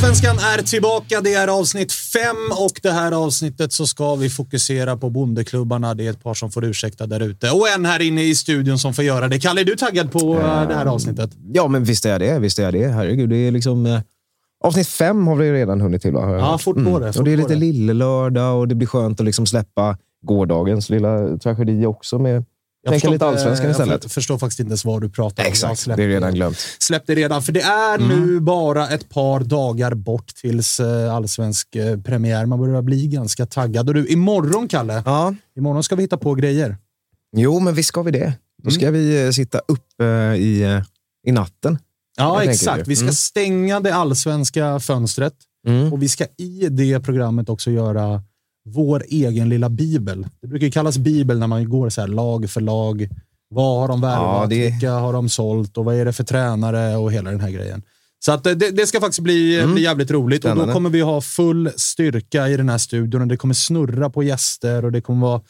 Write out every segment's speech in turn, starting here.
Fotbollssvenskan är tillbaka. Det är avsnitt fem och det här avsnittet så ska vi fokusera på bondeklubbarna. Det är ett par som får ursäkta där ute och en här inne i studion som får göra det. Kalle, är du taggad på uh, det här avsnittet? Ja, men visst är jag det. Visst är jag det. Herregud, det är liksom... Uh, avsnitt fem har vi redan hunnit till. Va? Ja, fort på det. Fort och det är lite lillelördag och det blir skönt att liksom släppa gårdagens lilla tragedi också med jag Tänka lite allsvenskan istället. Jag förstår faktiskt inte ens vad du pratar om. Exakt, det är redan glömt. Släpp det redan, för det är mm. nu bara ett par dagar bort tills eh, allsvensk eh, premiär. Man börjar bli ganska taggad. Och du, imorgon, Kalle, ja. imorgon ska vi hitta på grejer. Jo, men visst ska vi det. Då ska mm. vi eh, sitta uppe i, i natten. Ja, exakt. Vi ska mm. stänga det allsvenska fönstret mm. och vi ska i det programmet också göra vår egen lilla bibel. Det brukar kallas bibel när man går så här lag för lag. Vad har de värvat? Ja, det... Vilka har de sålt? Och vad är det för tränare? Och hela den här grejen. Så att det, det ska faktiskt bli, mm. bli jävligt roligt Spännande. och då kommer vi ha full styrka i den här studion och det kommer snurra på gäster och det kommer vara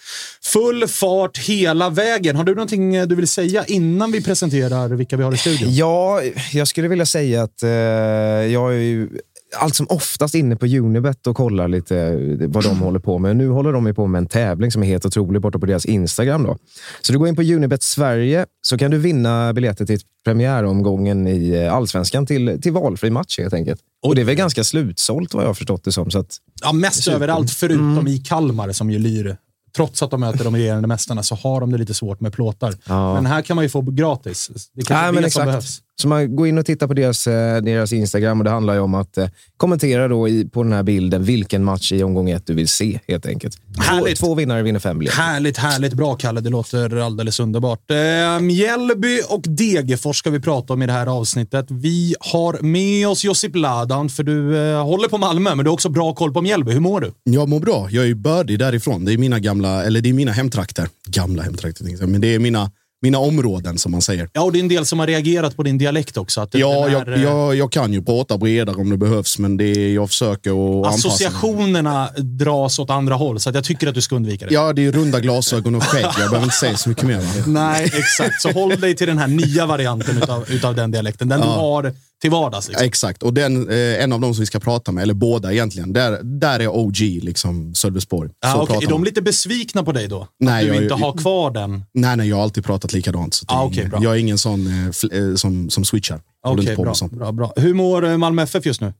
full fart hela vägen. Har du någonting du vill säga innan vi presenterar vilka vi har i studion? Ja, jag skulle vilja säga att eh, jag är ju allt som oftast inne på Unibet och kollar lite eh, vad de håller på med. Nu håller de på med en tävling som är helt otrolig borta på deras Instagram. Då. Så du går in på Unibet Sverige så kan du vinna biljetter till premiäromgången i eh, allsvenskan till, till valfri match helt enkelt. Och det är väl ganska slutsålt vad jag har förstått det som. Så att, ja, mest överallt förutom mm. i Kalmar som ju lyr trots att de möter de regerande mästarna så har de det lite svårt med plåtar. Ja. Men här kan man ju få gratis. Det kanske men exakt. som behövs. Så man går in och tittar på deras, eh, deras Instagram och det handlar ju om att eh, kommentera då i, på den här bilden vilken match i omgång ett du vill se helt enkelt. Härligt. Två, två vinnare vinner fem biljetter. Härligt, härligt. Bra Kalle. Det låter alldeles underbart. Eh, Mjällby och Degerfors ska vi prata om i det här avsnittet. Vi har med oss Josip Ladan, för du eh, håller på Malmö, men du har också bra koll på Mjällby. Hur mår du? Jag mår bra. Jag är bördig därifrån. Det är mina gamla, eller det är mina hemtrakter. Gamla hemtrakter, men det är mina mina områden som man säger. Ja, och det är en del som har reagerat på din dialekt också. Att ja, är, jag, jag, jag, kan ju prata bredare om det behövs, men det är, jag försöker att Associationerna dras åt andra håll, så jag tycker att du ska undvika det. Ja, det är runda glasögon och skägg. Jag behöver inte säga så mycket mer. Nej, exakt. Så håll dig till den här nya varianten utav, utav den dialekten. Den ja. du har till vardags. Liksom. Exakt, och den, eh, en av dem som vi ska prata med, eller båda egentligen, där, där är OG liksom Sölvesborg. Så okay. Är de lite besvikna på dig då? Nej, att du jag- inte jag- har kvar den? Nej, nej, jag har alltid pratat likadant. Så Ah, ingen- bra. jag är ingen sån eh, fl- eh, som, som switchar. Okej, på bra, bra, bra. Hur mår eh, Malmö FF just nu?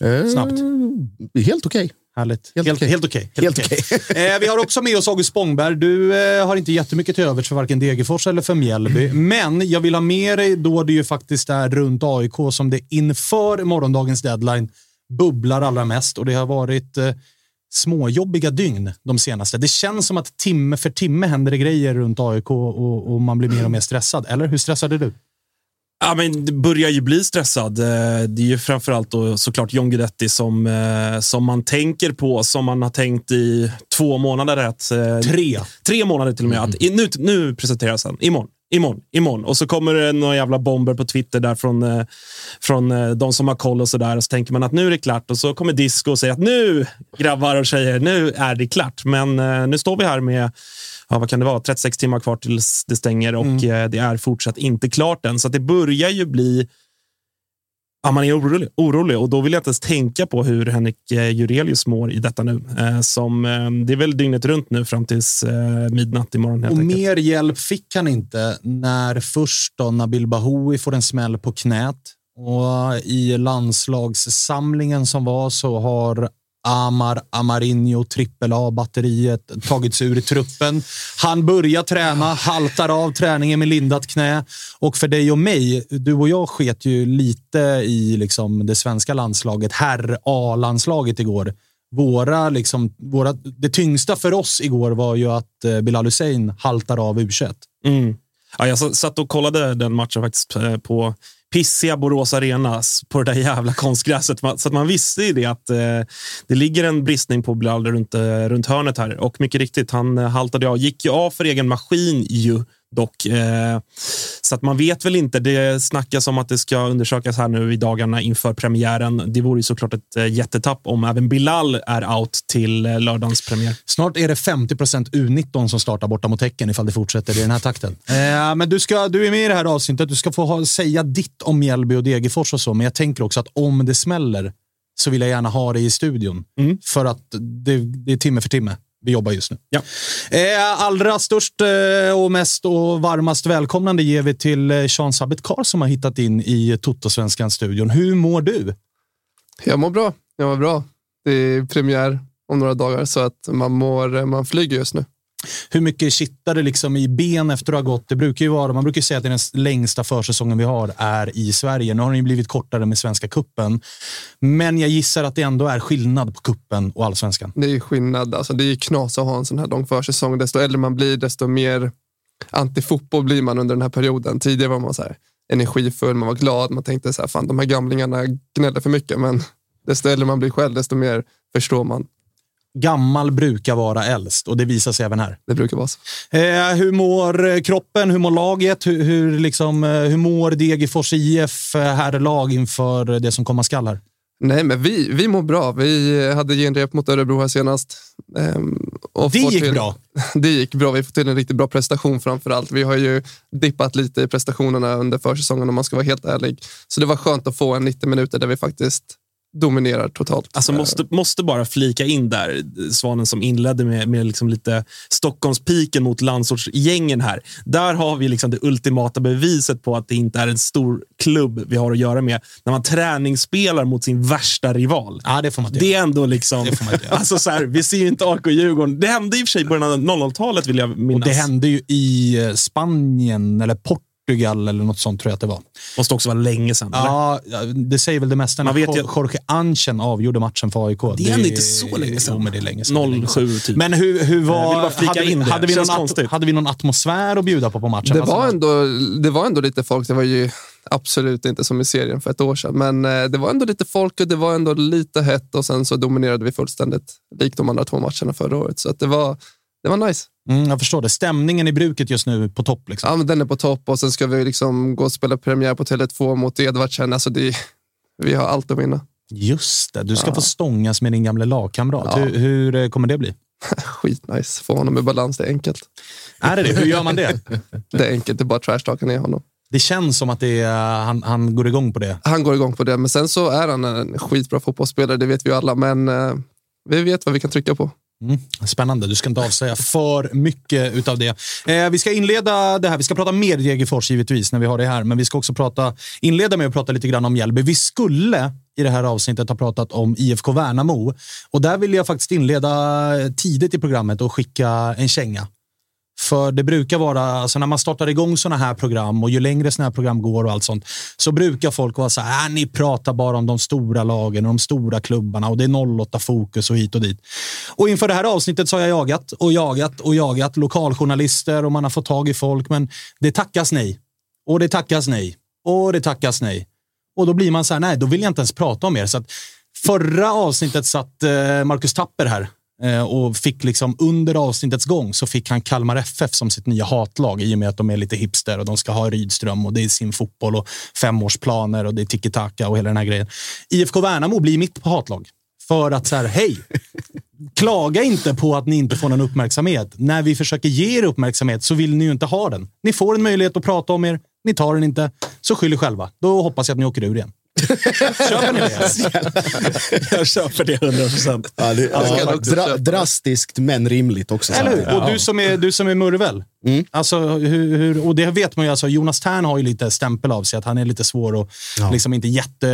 Eh, Snabbt. Helt okej. Härligt. Helt Helt, okej. helt okej. Helt okej. eh, vi har också med oss August Spångberg. Du eh, har inte jättemycket till övers för varken Degerfors eller för Mjällby. Men jag vill ha med dig då det ju faktiskt är runt AIK som det inför morgondagens deadline bubblar allra mest. Och det har varit eh, småjobbiga dygn de senaste. Det känns som att timme för timme händer det grejer runt AIK och, och man blir mer och mer stressad. Eller hur stressad är du? Ja, men det börjar ju bli stressad. Eh, Det är ju framförallt då såklart John Guidetti som, eh, som man tänker på, som man har tänkt i två månader. Att, eh, Tre. Tre månader till och med. Att, i- nu, nu presenteras han. Imorgon. Imorgon, imorgon. Och så kommer det några jävla bomber på Twitter där från, från de som har koll och sådär. Och så tänker man att nu är det klart. Och så kommer Disco och säger att nu, grabbar och tjejer, nu är det klart. Men nu står vi här med ja, vad kan det vara, 36 timmar kvar tills det stänger och eh, det är fortsatt inte klart än. Så det börjar ju bli Ja, man är orolig, orolig och då vill jag inte ens tänka på hur Henrik eh, Jurelius mår i detta nu. Eh, som, det är väl dygnet runt nu fram tills midnatt imorgon. Helt Och enkelt. mer hjälp fick han inte när först då Nabil Bahoui får en smäll på knät. Och I landslagssamlingen som var så har Amar Amarinho, trippel A-batteriet, tagits ur truppen. Han börjar träna, haltar av träningen med lindat knä. Och för dig och mig, du och jag sket ju lite i liksom det svenska landslaget, herr A-landslaget igår. Våra, liksom, våra, det tyngsta för oss igår var ju att eh, Bilal Hussein haltar av u Mm. Ja, jag satt och kollade den matchen faktiskt eh, på pissiga Borås Arena på det där jävla konstgräset. Så att man visste ju det att eh, det ligger en bristning på Bilal runt, eh, runt hörnet här. Och mycket riktigt, han eh, haltade av. Gick ju av för egen maskin ju dock. Eh, så att man vet väl inte. Det snackas om att det ska undersökas här nu i dagarna inför premiären. Det vore ju såklart ett eh, jättetapp om även Bilal är out till eh, lördagens premiär. Snart är det 50 U19 som startar borta mot Häcken ifall det fortsätter i den här takten. Eh, men du, ska, du är med i det här avsnittet. Du ska få ha, säga ditt om Mjällby och Degerfors och så, men jag tänker också att om det smäller så vill jag gärna ha det i studion. För att det, det är timme för timme. Vi jobbar just nu. Ja. Eh, allra störst eh, och mest och varmast välkomnande ger vi till eh, Sean Sabet Karl som har hittat in i Toto-svenskan-studion. Hur mår du? Jag mår bra. Jag mår bra. Det är premiär om några dagar så att man, mår, man flyger just nu. Hur mycket kittar det liksom i ben efter att ha gått? Det brukar ju vara, man brukar säga att det är den längsta försäsongen vi har är i Sverige. Nu har den ju blivit kortare med Svenska kuppen. Men jag gissar att det ändå är skillnad på kuppen och allsvenskan. Det är skillnad. Alltså, det är knas att ha en sån här lång försäsong. Desto äldre man blir, desto mer antifotboll blir man under den här perioden. Tidigare var man så här energifull, man var glad. Man tänkte så här, fan de här gamlingarna gnällde för mycket. Men desto äldre man blir själv, desto mer förstår man. Gammal brukar vara äldst och det visar sig även här. Det brukar vara så. Eh, hur mår eh, kroppen? Hur mår laget? Hur, hur, liksom, eh, hur mår Degerfors IF eh, herrlag inför det som komma skall här? Nej, men vi, vi mår bra. Vi hade genrep mot Örebro här senast. Ehm, Det gick till, bra. Det gick bra. Vi får till en riktigt bra prestation framför allt. Vi har ju dippat lite i prestationerna under försäsongen om man ska vara helt ärlig. Så det var skönt att få en 90 minuter där vi faktiskt dominerar totalt. Alltså måste, måste bara flika in där, Svanen som inledde med, med liksom lite Stockholmspiken mot landsortsgängen här. Där har vi liksom det ultimata beviset på att det inte är en stor klubb vi har att göra med. När man träningsspelar mot sin värsta rival. Ja, det får man inte Det är ändå liksom... Det får man inte göra. alltså så här, vi ser ju inte AIK och Djurgården. Det hände i och för sig i början av 00-talet vill jag Och minnas. det hände ju i eh, Spanien eller Portugal eller något sånt tror jag att det var. Måste också vara länge sedan. eller? Ja, det säger väl det mesta. Man vet ju- Jorge Anchen avgjorde matchen för AIK. Det är ändå inte så länge sedan. Jo, men det är länge sedan. Det är länge 07 sedan. typ. Men hur, hur var... Jag vill bara flika hade, vi- in det. Hade vi, någon at, hade vi någon atmosfär att bjuda på på matchen? Det Alltså, var, ändå, det var ändå lite folk. Det var ju absolut inte som i serien för ett år sedan. Men eh, det var ändå lite folk och det var ändå lite hett och sen så dominerade vi fullständigt likt de andra två matcherna förra året. Så att det, var, det var nice. Mm, jag förstår det. Stämningen i bruket just nu på topp. Liksom. Ja, men den är på topp och sen ska vi liksom gå och spela premiär på Tele2 mot Edvardsen. Alltså det, vi har allt att vinna. Just det, du ska få stångas med din gamla lagkamrat. Ja. Hur, hur eh, kommer det bli? Skitnice. Få honom i balans, det är enkelt. Är det det? Hur gör man det? Det är enkelt, det är bara trashtalka ner honom. Det känns som att det är, han, han går igång på det. Han går igång på det, men sen så är han en skitbra fotbollsspelare, det vet vi ju alla. Men eh, vi vet vad vi kan trycka på. Mm. Spännande. Du ska inte avslöja för mycket av det. Eh, vi ska inleda det här. Vi ska prata mer Degerfors givetvis när vi har det här, men vi ska också prata, inleda med att prata lite grann om Mjällby. Vi skulle i det här avsnittet ha pratat om IFK Värnamo och där vill jag faktiskt inleda tidigt i programmet och skicka en känga. För det brukar vara, alltså när man startar igång sådana här program och ju längre sådana här program går och allt sånt, så brukar folk vara så här, äh, ni pratar bara om de stora lagen och de stora klubbarna och det är 08 fokus och hit och dit. Och inför det här avsnittet så har jag jagat och jagat och jagat lokaljournalister och man har fått tag i folk, men det tackas nej. Och det tackas nej. Och det tackas nej. Och då blir man så här, nej, då vill jag inte ens prata om er. Så att förra avsnittet satt eh, Marcus Tapper här Eh, och fick liksom under avsnittets gång så fick han Kalmar FF som sitt nya hatlag i och med att de är lite hipster och de ska ha Rydström och det är sin fotboll och femårsplaner och det är tiki-taka och hela den här grejen. IFK Värnamo blir mitt hatlag för att så här, hej, klaga inte på att ni inte får någon uppmärksamhet. När vi försöker ge er uppmärksamhet så vill ni ju inte ha den. Ni får en möjlighet att prata om er. Ni tar den inte, så skyll er själva. Då hoppas jag att ni åker ur igen. Köper ni det? jag köper det 100 procent. Ja, det, ja, dra, drastiskt men rimligt också. Eller hur? Och du som är, du som är murvel. Mm. Alltså, hur, hur, och det vet man ju. Alltså, Jonas Tern har ju lite stämpel av sig att han är lite svår och ja. liksom inte jätte,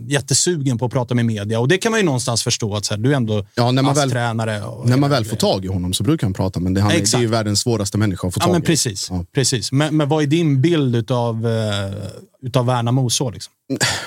jättesugen på att prata med media. Och det kan man ju någonstans förstå. att så här, Du är ändå ja, när man väl, tränare. När man väl får tag i honom så brukar han prata, men det, han, det är ju världens svåraste människa att få tag ja, men precis, i. Precis. Men, men vad är din bild av utav Värnamo så? Liksom?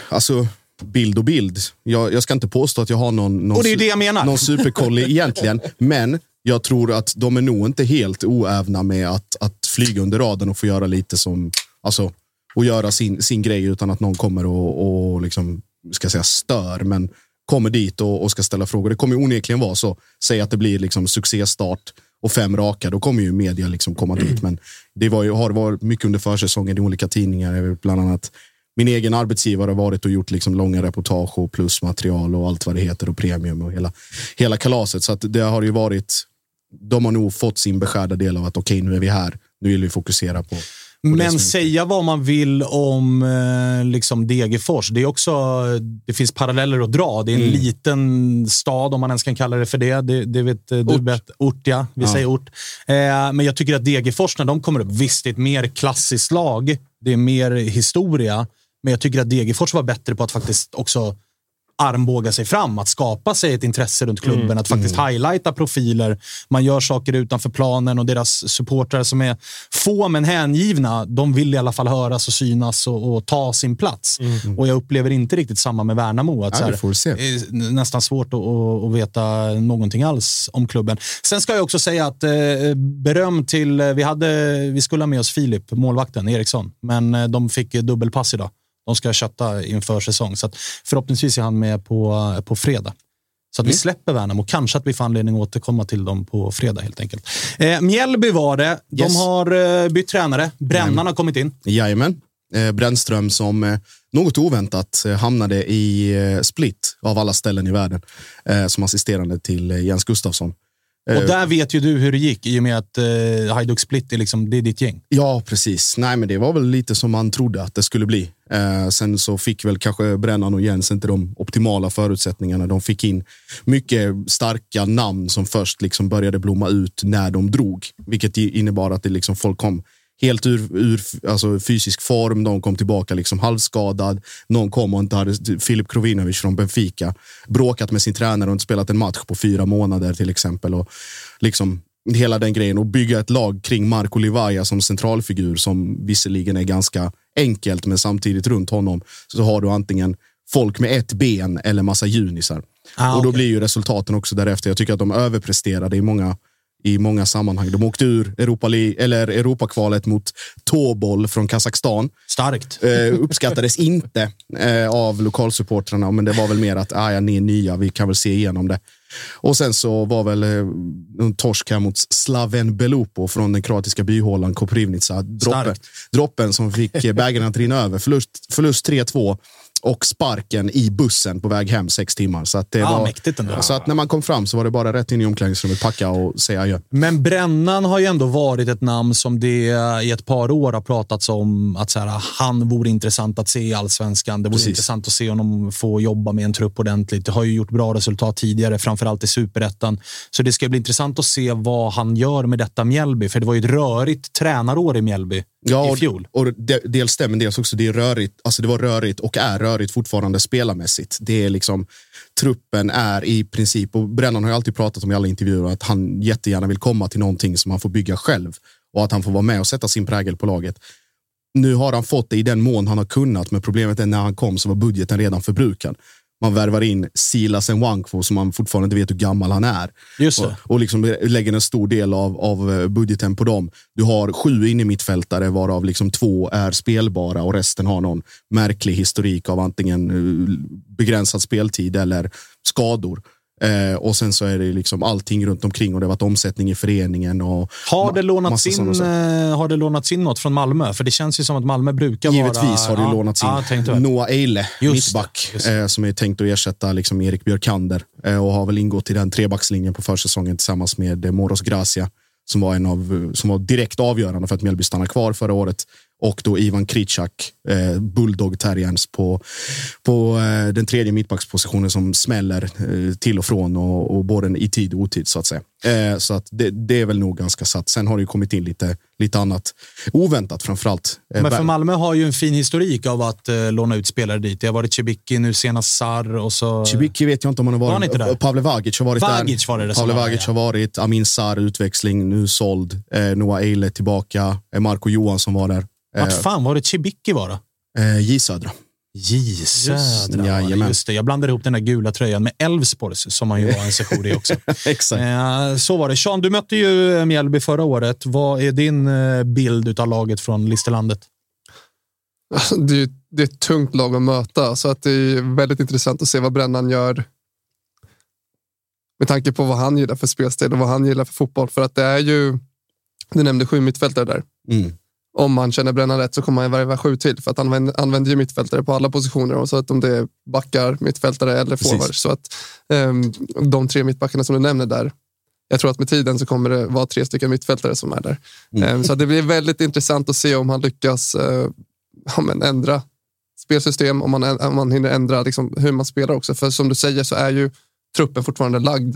Alltså, bild och bild. Jag, jag ska inte påstå att jag har någon, någon, och det är det jag menar. någon superkoll egentligen, men jag tror att de är nog inte helt oävna med att, att flyga under raden och få göra lite som, alltså, och göra sin, sin grej utan att någon kommer och, och liksom, ska säga stör, men kommer dit och, och ska ställa frågor. Det kommer onekligen vara så. Säg att det blir liksom succéstart och fem raka, då kommer ju media liksom komma dit. Men det var ju, har varit mycket under försäsongen i olika tidningar, bland annat min egen arbetsgivare har varit och gjort liksom långa reportage och plusmaterial och allt vad det heter och premium och hela, hela kalaset. Så att det har ju varit. De har nog fått sin beskärda del av att okej, okay, nu är vi här. Nu vill vi fokusera på men säga vad man vill om eh, liksom Degerfors. Det, är också, det finns paralleller att dra. Det är en mm. liten stad, om man ens kan kalla det för det. Det, det vet eh, du ort. ort, ja. Vi ja. säger ort. Eh, men jag tycker att Degerfors, när de kommer upp, visst, det är ett mer klassiskt lag. Det är mer historia. Men jag tycker att Degerfors var bättre på att faktiskt också armbåga sig fram, att skapa sig ett intresse runt klubben, mm. att faktiskt mm. highlighta profiler. Man gör saker utanför planen och deras supportrar som är få men hängivna, de vill i alla fall höras och synas och, och ta sin plats. Mm. Och jag upplever inte riktigt samma med Värnamo. Att ja, här, det är nästan svårt att, att, veta någonting alls om klubben. Sen ska jag också säga att eh, beröm till, vi, hade, vi skulle ha med oss Filip, målvakten Eriksson, men eh, de fick dubbelpass idag. De ska kötta inför säsong. Så förhoppningsvis är han med på, på fredag. Så att mm. vi släpper Värnamo. Kanske att vi får anledning att återkomma till dem på fredag helt enkelt. Eh, Mjällby var det. De yes. har eh, bytt tränare. Brännan har kommit in. Jajamän. Eh, Brännström som eh, något oväntat eh, hamnade i eh, Split av alla ställen i världen eh, som assisterande till eh, Jens Gustafsson. Och eh, där vet ju du hur det gick i och med att eh, Hajduk Split är, liksom, det är ditt gäng. Ja, precis. Nej, men det var väl lite som man trodde att det skulle bli. Eh, sen så fick väl kanske Brännan och Jens inte de optimala förutsättningarna. De fick in mycket starka namn som först liksom började blomma ut när de drog, vilket innebar att det liksom folk kom helt ur, ur alltså fysisk form. De kom tillbaka liksom halvskadad. Någon kom och inte hade Filip Krovinovic från Benfica bråkat med sin tränare och inte spelat en match på fyra månader till exempel. Och liksom hela den grejen och bygga ett lag kring Marco Livaja som centralfigur som visserligen är ganska enkelt, men samtidigt runt honom så har du antingen folk med ett ben eller massa junisar. Ah, och då okay. blir ju resultaten också därefter. Jag tycker att de överpresterade i många i många sammanhang. De åkte ur Europa eller Europakvalet mot Tobol från Kazakstan. Starkt. Eh, uppskattades inte eh, av lokalsupportrarna, men det var väl mer att ah, ja, ni är nya, vi kan väl se igenom det. Och sen så var väl eh, en torsk här mot Slaven Belupo från den kroatiska byhålan Koprivnica. Droppen, droppen som fick bägaren att rinna över. Förlust, förlust 3-2 och sparken i bussen på väg hem sex timmar. Så att det Ja, var, mäktigt ändå. Så att när man kom fram så var det bara rätt in i omklädningsrummet, packa och säga adjö. Men Brännan har ju ändå varit ett namn som det i ett par år har pratats om att så här, han vore intressant att se i allsvenskan. Det vore Precis. intressant att se honom få jobba med en trupp ordentligt. Det har ju gjort bra resultat tidigare, framförallt i superettan. Så det ska bli intressant att se vad han gör med detta Mjällby. För det var ju ett rörigt tränarår i Mjällby Ja, i och, fjol. och de, dels stämmer, dels också det är rörigt. Alltså det var rörigt och är rörigt fortfarande spelarmässigt. Det är liksom, truppen är i princip, och Brännan har ju alltid pratat om i alla intervjuer att han jättegärna vill komma till någonting som han får bygga själv och att han får vara med och sätta sin prägel på laget. Nu har han fått det i den mån han har kunnat, men problemet är när han kom så var budgeten redan förbrukad. Man värvar in Silas Nwankwo som man fortfarande inte vet hur gammal han är. Just det. Och, och liksom lägger en stor del av, av eh, budgeten på dem. Du har sju inne mittfältare varav liksom två är spelbara och resten har någon märklig historik av antingen eh, begränsad speltid eller skador. Eh, och sen så är det liksom allting runt omkring och det har varit omsättning i föreningen. Och Har det, lånats in, eh, har det lånats in något från Malmö? För det känns ju som att Malmö brukar Givetvis vara... har det Ja, lånats in. Ja. Noah Eile, mittback, eh, som är tänkt att ersätta liksom Erik Björkander eh, och har väl ingått i den trebackslinjen på försäsongen tillsammans med eh, Moros Gracia som var, en av, som var direkt avgörande för att Mjällby stannade kvar förra året. Och då Ivan Kritschak, eh, Bulldog Terriers på, på eh, den tredje mittbackspositionen som smäller eh, till och från och, och både i tid och otid så att säga. Eh, så att det, det är väl nog ganska satt. Sen har det ju kommit in lite, lite annat oväntat framförallt. Eh, Men för Malmö har ju en fin historik av att eh, låna ut spelare dit. Det har varit Cibicki, nu senast Sar och så... Cibicki vet jag inte om han har Var varit. han inte där? Pavle Vagic har varit Vagic där. var det Pavle var, Vagic har varit. Amin Sar utväxling, nu såld. Eh, Noah Eile tillbaka. Eh, Marco Johansson var där. Vart Eh, fan var det Cibicki var då? eh, J Södra. J Södra. jajamän. Just det. Jag blandade ihop den där gula tröjan med Elfsborgs som han ju var en session i också. Exakt. Eh, så var det. Sean, du mötte ju Mjällby förra året. Vad är din bild av laget från Listerlandet? Det, är, ju- det är ett tungt lag att möta, så att det är väldigt intressant att se vad Brännan gör. Med tanke på vad han gillar för spelstil och vad han gillar för fotboll. För att det är ju, du nämnde sju mittfältare där. Mm. Om man känner Brännan rätt så kommer han värva sju till. För att han använder, använder ju mittfältare på alla positioner. Och så att om det är backar, mittfältare eller forwards. Så att ehm, de tre mittbackarna som du nämner där. Jag tror att med tiden så kommer det vara tre stycken mittfältare som är där. Ehm, så att det blir väldigt intressant att se om han lyckas eh, ja, men ändra spelsystem. Om man, om man hinner ändra liksom, hur man spelar också. För som du säger så är ju truppen fortfarande lagd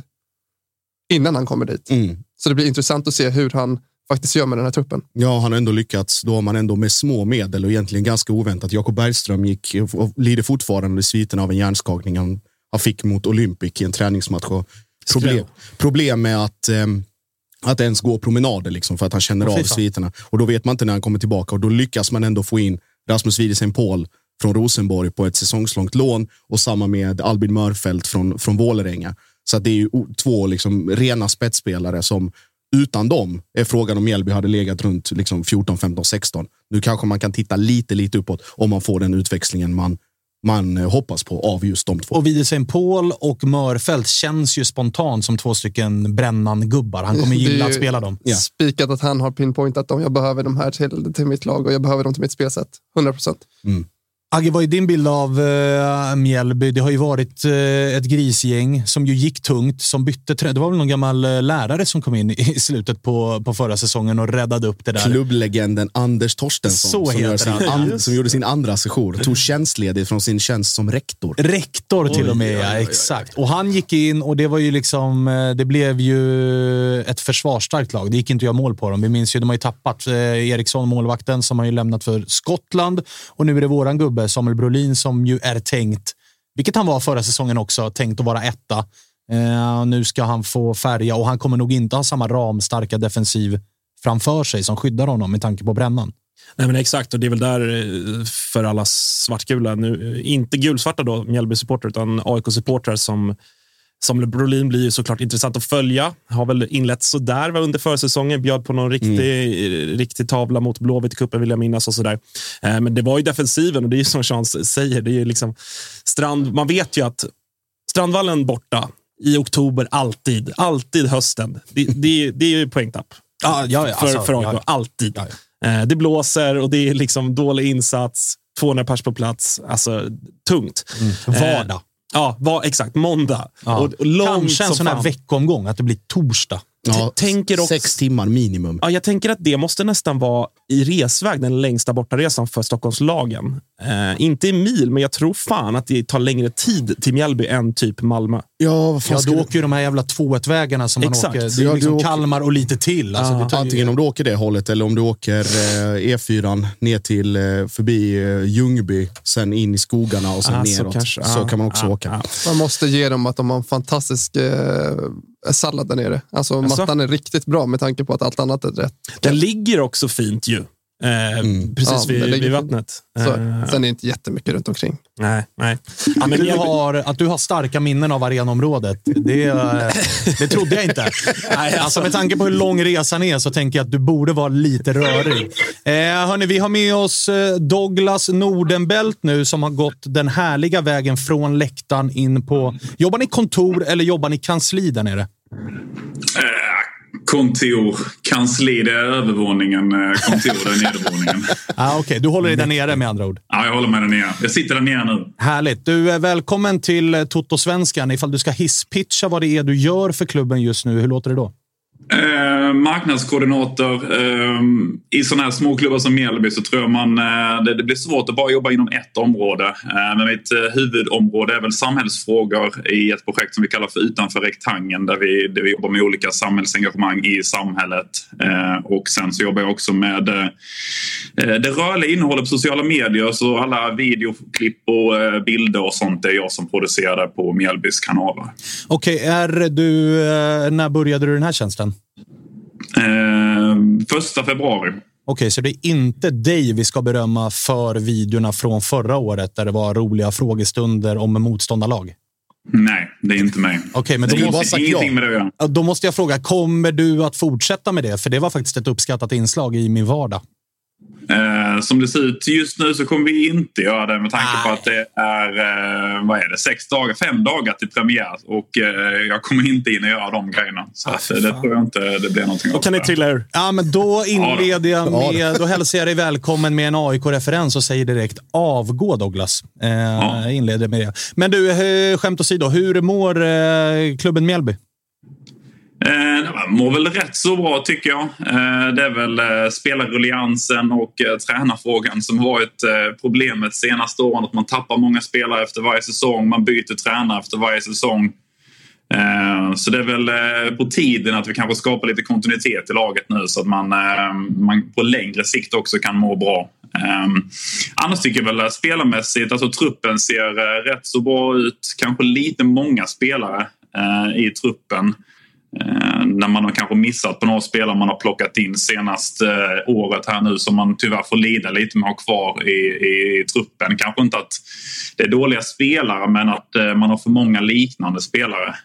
innan han kommer dit. Mm. Så det blir intressant att se hur han faktiskt gör med den här truppen. Ja, han har ändå lyckats. Då har man ändå med små medel och egentligen ganska oväntat. Jakob Bergström gick och lider fortfarande i sviten av en hjärnskakning han, han fick mot Olympic i en träningsmatch. Problem, problem med att, ehm, att ens gå promenader liksom, för att han känner av sviterna. Och då vet man inte när han kommer tillbaka och då lyckas man ändå få in Rasmus Wiedesen Paul från Rosenborg på ett säsongslångt lån och samma med Albin Mörfelt från, från Vålerenga. Så det är ju två liksom rena spetsspelare som utan dem är frågan om Mjällby hade legat runt liksom 14, 15, 16. Nu kanske man kan titta lite, lite uppåt om man får den utväxlingen man, man eh, hoppas på av just de två. Och Wiedesen Paul och Mörfält känns ju spontant som två stycken Brännan-gubbar. Han kommer gilla att spela dem. Ja. Spikat att han har pinpointat dem. Jag behöver de här till, till mitt lag och jag behöver dem till mitt spelsätt. 100 procent. Agge, vad är din bild av uh, Mjällby? Det har ju varit eh, ett grisgäng som ju gick tungt, som bytte trä- Det var väl någon gammal eh, lärare som kom in i slutet på, på förra säsongen och räddade upp det där. Klubblegenden Anders Torstensson Så som, gör sin an, som gjorde sin andra session. Tog tjänstledigt från sin tjänst som rektor. Rektor till och med, ja, exakt. Och han gick in och det var ju liksom, det blev ju ett försvarsstarkt lag. Det gick inte att göra mål på dem. Vi minns ju, de har ju tappat Eriksson, målvakten, som har ju lämnat för Skottland. Och nu är det våran gubbe, Samuel Brolin, som ju är tänkt, vilket han var förra säsongen också, tänkt att vara etta. Eh, nu ska han få färga och han kommer nog inte ha samma ramstarka defensiv framför sig som skyddar honom med tanke på brännan. Nej, men exakt, och det är väl där eh, för alla svartgula, nu, eh, inte gulsvarta då, Mjällby-supportrar, utan AIK-supportrar som som Brolin blir ju såklart intressant att följa. Har väl inlett sådär under försäsongen. Bjöd på någon riktig, riktig tavla mot Blåvitt i cupen vill jag minnas. och sådär. Eh, men det var ju defensiven och det är ju som Sean säger. Det är liksom strand, man vet ju att Strandvallen borta i oktober alltid. Alltid hösten. Det, det, det är ju poängtapp. Ja, ja, ja, för, alltså, för AIK. ja, ja. Alltid. Ja, Eh, Det blåser och det är liksom dålig insats. 200 pers på plats. Alltså, tungt. Mm. Vardag. Ja, var, exakt. Måndag. Ja. Och, och långt Kanske en sån här veckomgång, att det blir torsdag. Ja, tänker också- Sex timmar minimum. Ja, jag tänker att det måste nästan vara i resväg den längsta bortaresan för Stockholmslagen. Eh, inte i mil, men jag tror fan att det tar längre tid till Mjällby än typ Malmö. Ja, vad fan Ja, du- åker ju de här jävla 2-1-vägarna som man Exakt. åker. Det är Ja, du liksom åker- Kalmar och lite till. Alltså, det tar ju- Antingen om du åker det hållet eller om du åker eh, E4 ner till eh, förbi eh, Ljungby, sen in i skogarna och sen Ah, så neråt. kanske. så Ah, kan man också ah, åka. ah. Man måste ge dem att de har en fantastisk eh, sallad där nere. Alltså, Alltså? mattan är riktigt bra med tanke på att allt annat är rätt. Den ligger också fint ju. Eh, Precis Ja, vid, vid vattnet. Så, Eh, sen är det inte jättemycket runt omkring. nej, nej. Ja, men du, har, att du har starka minnen av arenområdet, det, eh, det trodde jag inte. Nej, alltså med tanke på hur lång resan är så tänker jag att du borde vara lite rörig. Eh, hörni, vi har med oss Douglas Nordenbelt nu som har gått den härliga vägen från läktaren in på... Jobbar ni kontor eller jobbar ni kansli där nere? Eh, kontor, kansli, det är övervåningen. eh, Kontor, det är nedervåningen. Ah, Okej, du håller dig där nere med andra ord. Ja, jag håller med där nere. Jag sitter där nere nu. Härligt. Du är välkommen till eh, Toto-svenskan. Ifall du ska hisspitcha vad det är du gör för klubben just nu, hur låter det då? Eh, marknadskoordinator. Eh, I sådana här småklubbar som Mjällby så tror jag man, eh, det, det blir svårt att bara jobba inom ett område. Eh, men mitt eh, huvudområde är väl samhällsfrågor i ett projekt som vi kallar för Utanför rektangeln där vi, där vi jobbar med olika samhällsengagemang i samhället. Eh, och sen så jobbar jag också med eh, eh, det rörliga innehållet på sociala medier. Så alla videoklipp och eh, bilder och sånt är jag som producerar på Mjällbys kanaler. Okej, är du... Eh, när började du den här tjänsten? Eh, första februari. Okej, så det är inte dig vi ska berömma för videorna från förra året där det var roliga frågestunder om motståndarlag? Nej, det är inte mig. Okej, men då det måste, ingenting med det att göra. Då måste jag fråga, kommer du att fortsätta med det? För det var faktiskt ett uppskattat inslag i min vardag. Eh, som det ser ut just nu så kommer vi inte göra det med tanke på att det är eh, vad är det, sex dagar, fem dagar till premiär. Och eh, jag kommer inte in och göra de grejerna. Så att, eh, det tror jag inte det blir någonting Då av. kan ni trilla ur. Ja, men då inleder jag med, då hälsar jag dig välkommen med en AIK-referens och säger direkt avgå Douglas. Eh, Jag inleder med det. Men du, eh, skämt åsido, hur mår eh, klubben Mjällby? Eh, man mår väl rätt så bra tycker jag. Eh, det är väl eh, spelarrulliansen och eh, tränarfrågan som varit eh, problemet senaste åren. Att man tappar många spelare efter varje säsong. Man byter tränare efter varje säsong. Eh, så det är väl eh, på tiden att vi kanske skapar lite kontinuitet i laget nu så att man, eh, man på längre sikt också kan må bra. Ehm, annars tycker jag väl spelarmässigt, alltså truppen ser rätt så bra ut. Kanske lite många spelare i truppen. Eh, när man har kanske missat på några spelare man har plockat in senaste eh, året här nu som man tyvärr får lida lite med att ha kvar i, i, truppen. Kanske inte att det är dåliga spelare men att eh, man har för många liknande spelare.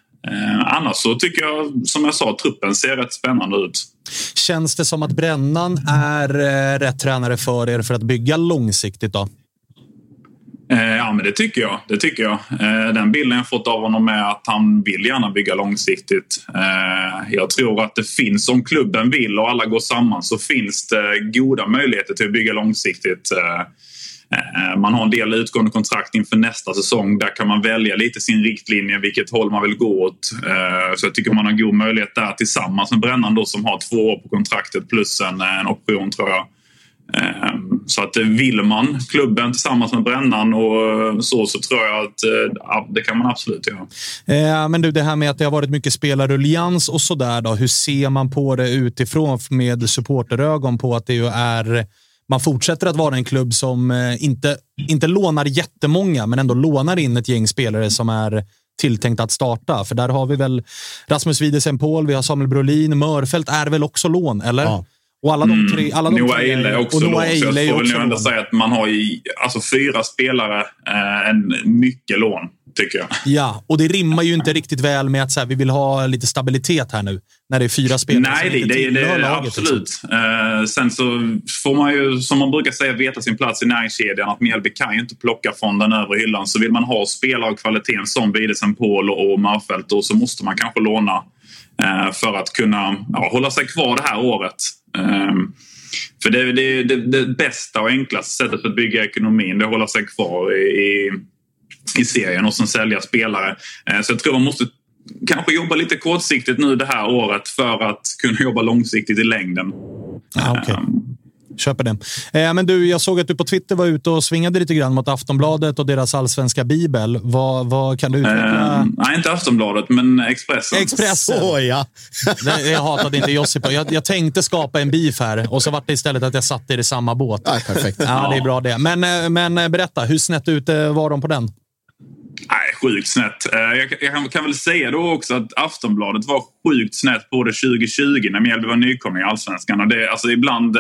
Annars så tycker jag, som jag sa, truppen ser rätt spännande ut. Känns det som att Brännan är rätt tränare för er för att bygga långsiktigt? då? Eh, ja, men det tycker jag. Det tycker jag. Eh, den bilden jag fått av honom är att han vill gärna bygga långsiktigt. Eh, jag tror att det finns, om klubben vill och alla går samman, så finns det goda möjligheter till att bygga långsiktigt. Man har en del utgående kontrakt inför nästa säsong. Där kan man välja lite sin riktlinje, vilket håll man vill gå åt. Så jag tycker man har god möjlighet där tillsammans med Brännan då, som har två år på kontraktet plus en, en option tror jag. Ehm, Så att eh, vill man klubben tillsammans med Brännan och så, så tror jag att eh, ja, det kan man absolut göra. Eh, men du, det här med att det har varit mycket spelarrullians och sådär. Då, hur ser man på det utifrån med supporterögon på att det ju är man fortsätter att vara en klubb som eh, inte, inte lånar jättemånga, men ändå lånar in ett gäng spelare som är tilltänkt att starta. För där har vi väl Rasmus Wiedesen Paul, vi har Samuel Brolin, Mörfält är väl också lån, eller? Ja. Och alla de tre... Alla de Noah Eile är också och lån. Noah Så Eile är jag får väl nog ändå lån. säga att man har i, alltså fyra spelare eh, en mycket lån, tycker jag. Ja, och det rimmar ju inte riktigt väl med att så här, vi vill ha lite stabilitet här nu. När det är fyra spelare Nej, som det, inte det, det tillhör är laget. liksom. absolut. Eh, sen så får man ju, som man brukar säga, veta sin plats i näringskedjan. Att Mjällby kan ju inte plocka från den övre hyllan. Så vill man ha spelare av kvaliteten som Wiedesen Paul och Mörfält då, så måste man kanske låna eh, för att kunna ja, hålla sig kvar det här året. Eh, för det är det, det, det, bästa och enklaste sättet att bygga ekonomin. Det är att hålla sig kvar i, i, serien och sen sälja spelare. Eh, så jag tror man måste kanske jobba lite kortsiktigt nu det här året för att kunna jobba långsiktigt i längden. Ah, okay. Köper det. Eh, men du, jag såg att du på Twitter var ute och svingade lite grann mot Aftonbladet och deras allsvenska bibel. Vad, vad kan du utveckla? Eh, nej, inte Aftonbladet, men Expressen. Expressen. Så ja. jag hatade inte Josip. Jag, jag tänkte skapa en beef här och så var det istället att jag satt i det samma båt. Ja, perfekt. Ja, det är bra det. Men, eh, men eh, berätta, hur snett ute var de på den? Nej, sjukt snett. Eh, jag, jag kan, väl säga då också att Aftonbladet var sjukt snett både 2020 när Mjällby var nykomling i Allsvenskan. Och det, alltså ibland...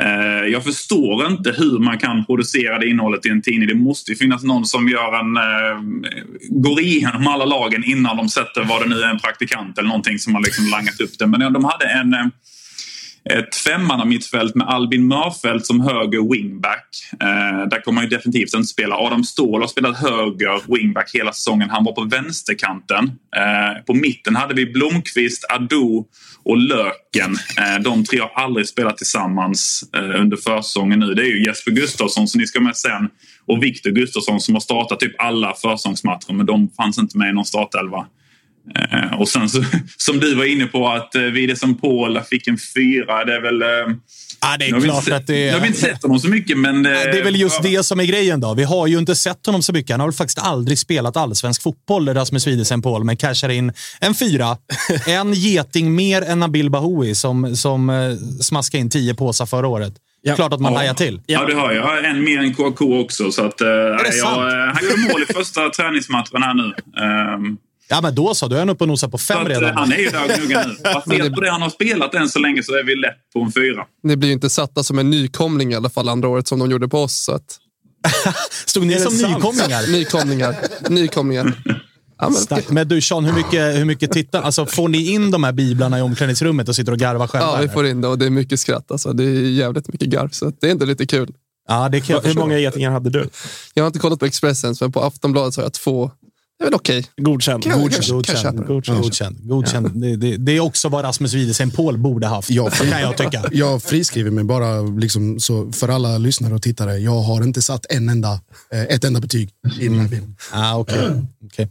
Eh, jag förstår inte hur man kan producera det innehållet i en tidning. Det måste ju finnas någon som gör en, eh, går igenom alla lagen innan de sätter vad det nu är, en praktikant eller någonting som har liksom langat upp det. Men de hade en eh, eh, ett femmannamittfält med Albin Mörfelt som höger wingback. Eh, där kommer han ju definitivt inte spela. Adam Ståhl har spelat höger wingback hela säsongen. Han var på vänsterkanten. Eh, på mitten hade vi Blomqvist, Ado och Löken. Eh, de tre har aldrig spelat tillsammans eh, under försäsongen nu. Det är ju Jesper Gustafsson som ni ska med sen och Viktor Gustafsson som har startat typ alla försäsongsmatcher men de fanns inte med i någon startelva. Eh, och sen så, som du var inne på att eh, Vide som Paul fick en fyra. Det är väl... Eh, Ja, det är klart att det är... Nu har vi inte sett honom så mycket, men... Det är väl just det som är grejen då. Vi har ju inte sett honom så mycket. Han har väl faktiskt aldrig spelat allsvensk fotboll, Rasmus Wiedesen Paul, men cashar in en fyra. en geting mer än Nabil Bahoui som, som smaskade in tio påsar förra året. Ja. Klart att man ja. hajar till. Ja, det har jag. En mer än KK också. Så att, äh, jag, han gjorde mål i första träningsmatchen här nu. Um, Ja, men då så. Då är han uppe och nosar på fem att, redan. Han är ju där och gnuggar nu. Baserat på det han har spelat än så länge så är vi lätt på en fyra. Ni blir ju inte satta som en nykomling i alla fall andra året som de gjorde på oss. Så att... Stod ni som nykomlingar? nykomlingar. Nykomlingar. Ja, men, men du Sean, hur mycket, hur mycket tittar... Alltså, får ni in de här biblarna i omklädningsrummet och sitter och garvar själva? Ja, vi får in det och det är mycket skratt. Alltså. Det är jävligt mycket garv, så det är inte lite kul. Ja, det kan Hur många getingar hade du? Jag har inte kollat på Expressen, men på Aftonbladet så har jag två det är väl okej. Okay. Godkänd. Godkänd. Godkänd. Godkänd. Godkänd. Godkänd. Det, det, det, är också vad Rasmus Wiedesen Paul borde haft, jag, kan jag tycka. Jag friskriver mig bara liksom, så för alla lyssnare och tittare. Jag har inte satt en enda, eh, ett enda betyg i den här bilden. Ah, okay. okay.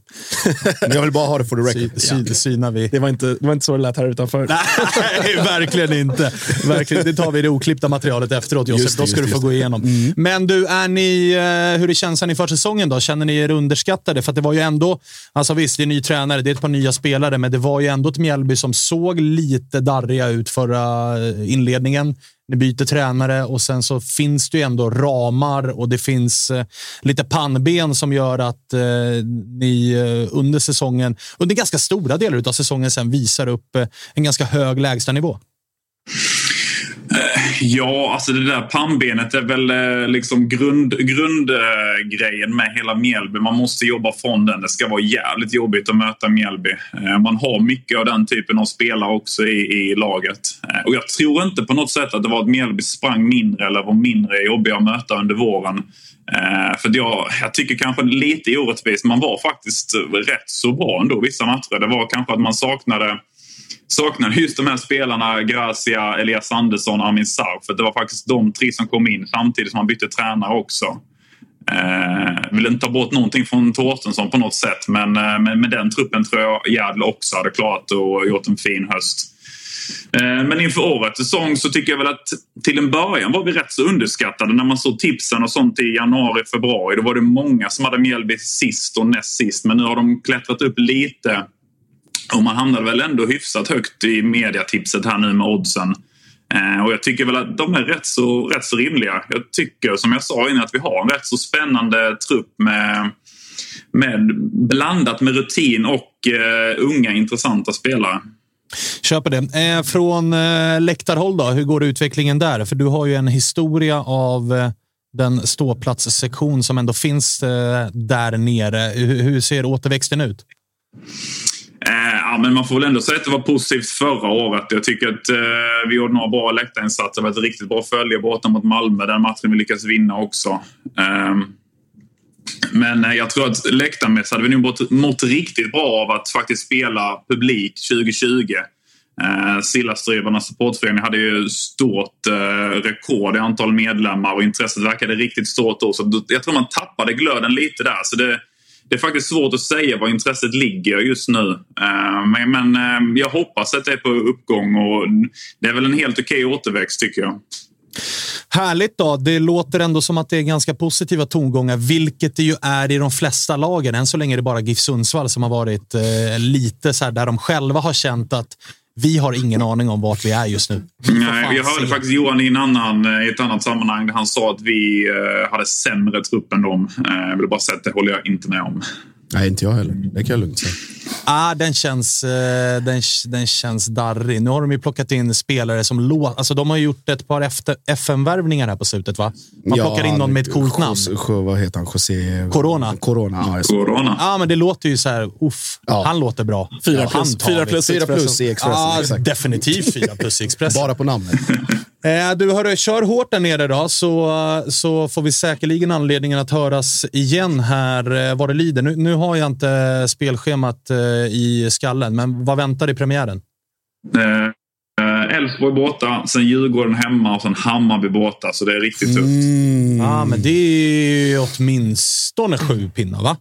jag vill bara ha det for the record. Sy, sy, synar vi. Det var, inte, det var inte så det lät här utanför. Nej, verkligen inte. Verkligen. Det tar vi i det oklippta materialet efteråt, Josef. Då ska du få gå igenom. Mm. Men du, är ni, eh, hur är känslan inför säsongen då? Känner ni er underskattade? För det var ju ändå ändå, alltså visst, det är en ny tränare, det är ett par nya spelare, men det var ju ändå ett Mjällby som såg lite darriga ut förra eh, inledningen. Ni byter tränare och sen så finns det ju ändå ramar och det finns eh, lite pannben som gör att eh, ni under säsongen, under ganska stora delar av säsongen sen visar upp en ganska hög lägstanivå. Eh, ja, alltså det där pannbenet är väl liksom liksom grund, grundgrejen med hela Mjällby. Man måste jobba från den. Det ska vara jävligt jobbigt att möta Mjällby. Eh, man har mycket av den typen av spelare också i, i laget. Och jag tror inte på något sätt att det var att Mjällby sprang mindre eller var mindre jobbiga att möta under våren. För jag, jag tycker kanske lite orättvist. Man var faktiskt rätt så bra ändå vissa matcher. Det var kanske att man saknade saknade just de här spelarna, Gracia, Elias Andersson Armin Amin Sarr. För det var faktiskt de tre som kom in samtidigt som man bytte tränare också. Eh, vill inte ta bort någonting från Torstensson på något sätt men eh, med, med den truppen tror jag Gärdle också hade klarat och gjort en fin höst. Eh, men inför årets säsong så tycker jag väl att till en början var vi rätt så underskattade. När man såg tipsen och sånt i januari, februari då var det många som hade Mjällby sist och näst sist. Men nu har de klättrat upp lite och man hamnade väl ändå hyfsat högt i mediatipset här nu med oddsen. Eh, och jag tycker väl att de är rätt så, rätt så rimliga. Jag tycker som jag sa innan att vi har en rätt så spännande trupp med, med blandat med rutin och eh, unga intressanta spelare. Köper det. Eh, från eh, läktarhåll då, hur går utvecklingen där? För du har ju en historia av eh, den ståplatssektion som ändå finns eh, där nere. Hur, hur ser återväxten ut? Eh, ja, men man får väl ändå säga att det var positivt förra året. Jag tycker att eh, vi gjorde några bra läktarinsatser. Det var ett riktigt bra följe borta mot Malmö. Den matchen vi lyckades vinna också. Ehm, eh, men jag tror att läktarmässigt hade vi nog mått, mått riktigt bra av att faktiskt spela publik 2020. Eh, Sillastrivarnas supportförening hade ju stort eh, rekord i antal medlemmar och intresset verkade riktigt stort då. Så jag tror man tappade glöden lite där. Så det, det är faktiskt svårt att säga var intresset ligger just nu. Eh, men men eh, jag hoppas att det är på uppgång och det är väl en helt okej återväxt tycker jag. Härligt då. Det låter ändå som att det är ganska positiva tongångar, vilket det ju är i de flesta lagen. Än så länge är det bara GIF Sundsvall som har varit eh, lite så här där de själva har känt att vi har ingen aning om vart vi är just nu. Nej, jag hörde faktiskt Johan i, en annan, eh, i ett annat sammanhang där han sa att vi eh, hade sämre trupp än dem. Eh, jag vill bara säga att det håller jag inte med om. Nej, inte jag heller. Det kan jag lugnt säga. Ah, den, känns, eh, den, den känns darrig. Nu har de ju plockat in spelare som låter... Alltså, de har ju gjort ett par efter- FN-värvningar här på slutet, va? Man plockar in någon med ett coolt namn. Vad heter han? José... Corona. Corona, ja. Corona. Ja, men det låter ju så här... Uff, Ja. han låter bra. Fyra Ja, plus- tar fyra plus Fyra plus i Expressen. Ja, exakt. definitivt fyra plus i Expressen. Bara på namnet. Eh, du, hörru, kör hårt där nere då, så, så får vi säkerligen anledningen att höras igen här eh, vad det lider. Nu, nu har jag inte spelschemat eh, i skallen, men vad väntar i premiären? Elfsborg borta, sen Djurgården hemma och sen Hammarby borta. Så det är riktigt tufft. Mm. Ja, men det är åtminstone sju pinnar, va?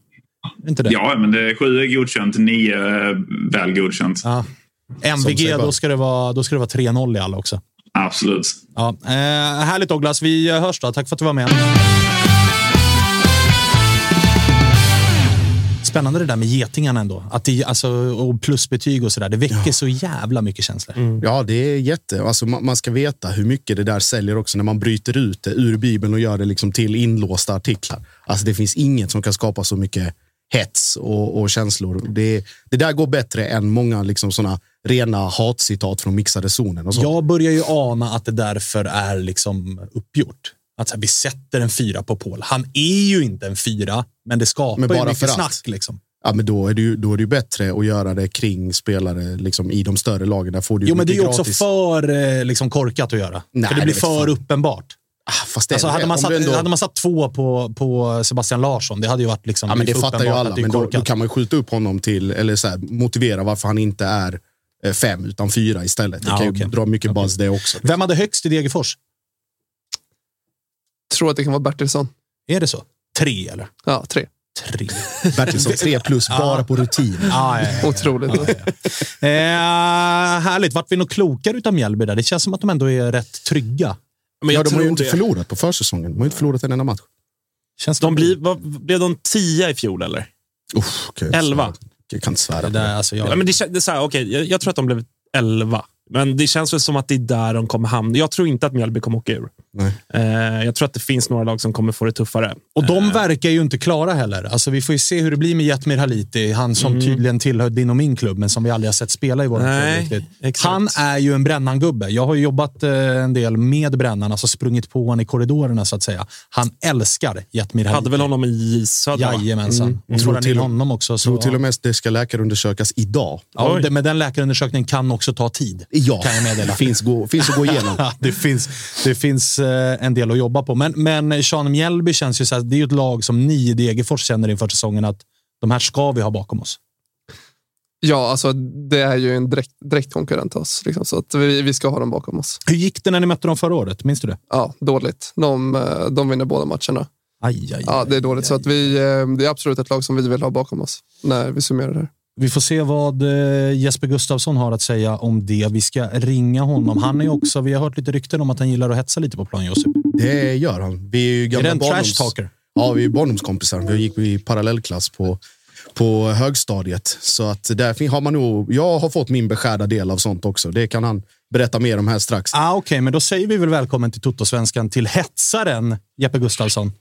Inte det? Ja, men det är sju är godkänt, nio är väl godkänt. Ja. MVG, då ska det vara, då ska det vara 3-0 i alla också. Absolut. Ja. Eh, härligt Douglas, vi hörs då. Tack för att du var med. Spännande det där med getingarna ändå. Att det, alltså, och plusbetyg och sådär. Det väcker så jävla mycket känslor. Ja, det är jätte... Alltså, man, man ska veta hur mycket det där säljer också när man bryter ut det ur Bibeln och gör det liksom till inlåsta artiklar. Alltså, det finns inget som kan skapa så mycket hets och, och känslor. Det, det där går bättre än många liksom såna rena hatcitat från mixade zonen. Och så. Jag börjar ju ana att det därför är liksom uppgjort. Att så här, vi sätter en fyra på Paul. Han är ju inte en fyra, men det skapar Men ju bara mycket för att. snack. Liksom. Ja, men då är det ju då är det ju bättre att göra det kring spelare liksom, i de större lagen. Där får du Jo, men det är ju också för eh, liksom, korkat att göra. Nej, för det blir för fan. uppenbart. Ah, fast Alltså, hade, man satt, ändå- hade man satt två på, på Sebastian Larsson, det hade ju varit liksom, Ja, men det fattar ju alla, men då, då kan man ju skjuta upp honom till, eller så här, motivera varför han inte är fem utan fyra istället. Det Ja, kan ju okej. dra mycket buzz det också. Vem hade högst i Degerfors? Tror att det kan vara Bertilsson. Är det så? Tre, eller? Ja, tre. Tre. Bertilsson tre plus bara på rutin. Ah, ja, ja, ja. Otroligt. Eh, härligt. Vart vi nog klokare utav Mjällby där? Det känns som att de ändå är rätt trygga. Men ja, jag de har ju inte det. förlorat på försäsongen. De har ju inte förlorat en enda match. Känns De det- blir, vad, blev de tia i fjol, eller? Uff, okej, Elva. så- Jag kan inte svära det på där, det. alltså, jag, Ja, men det, det är så här, okej, jag, jag tror att de blev elva. Men det känns väl som att det är där de kommer hamna. Jag tror inte att Mjällby kommer åka ur. Nej. Eh, jag tror att det finns några lag som kommer få det tuffare. Och de verkar ju inte klara heller. Alltså, vi får ju se hur det blir med Jetmir Haliti. Han som tydligen tillhör din och min klubb, men som vi aldrig har sett spela i vår klubb. Han är ju en Brännan-gubbe. Jag har ju jobbat eh, en del med Brännan, alltså sprungit på honom i korridorerna så att säga. Han älskar Jetmir Haliti. Hade väl honom i Södra? Jajamensan. Mm. Och får Tror till honom också. Så, tror till och med att det ska läkarundersökas idag. ja, Oj. det, men den läkarundersökningen kan också ta tid. Ja, Kan jag meddela. finns, gå, finns att gå igenom. Det finns, det finns eh, en del att jobba på. Men, men Sean Mjällby känns ju så här, det är ju ett lag som ni i Degerfors känner inför säsongen att de här ska vi ha bakom oss. Ja, alltså det är ju en direkt, direkt konkurrent till oss. Liksom, så att vi, vi ska ha dem bakom oss. Hur gick det när ni mötte dem förra året? Minns du det? Ja, dåligt. De, eh, de vinner båda matcherna. Aj, aj, Ja, det är aj, dåligt. Så aj. att vi, eh, det är absolut ett lag som vi vill ha bakom oss när vi summerar det här. Vi får se vad eh, Jesper Gustafsson har att säga om det. Vi ska ringa honom. Han är också, vi har hört lite rykten om att han gillar att hetsa lite på plan, Josip. Det gör han. Vi är ju Är gamla det en barndoms- trash-talker? Ja, vi är barndomskompisar. Vi gick i parallellklass på, på högstadiet. Så att där har man nog, jag har fått min beskärda del av sånt också. Det kan han berätta mer om här strax. Ah, Okej, men då säger vi väl välkommen till Toto-svenskan till hetsaren Jeppe Gustafsson.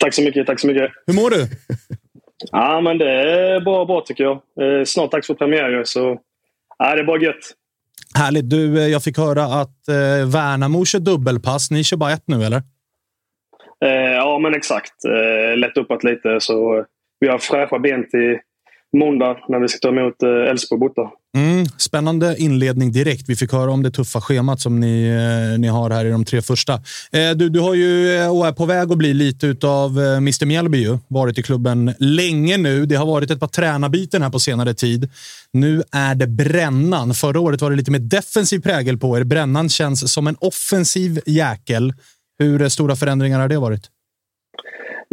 Tack så mycket. Tack så mycket. Hur mår du? Ja, men det är bara bra tycker jag. Eh, Snart dags för premiär så ja, det är bara gött. Härligt. Du, eh, jag fick höra att eh, Värnamo kör dubbelpass. Ni kör bara ett nu, eller? Eh, Ja, men exakt. Eh, Lätt uppåt lite, så vi har fräscha ben till måndag när vi ska ta emot eh, Elfsborg borta. Mm, spännande inledning direkt. Vi fick höra om det tuffa schemat som ni, eh, ni har här i de tre första. Eh, du, du har ju eh, och är på väg att bli lite av eh, Mr Mjällby. Ju. Varit i klubben länge nu. Det har varit ett par tränarbyten här på senare tid. Nu är det Brännan. Förra året var det lite mer defensiv prägel på er. Brännan känns som en offensiv jäkel. Hur eh, stora förändringar har det varit?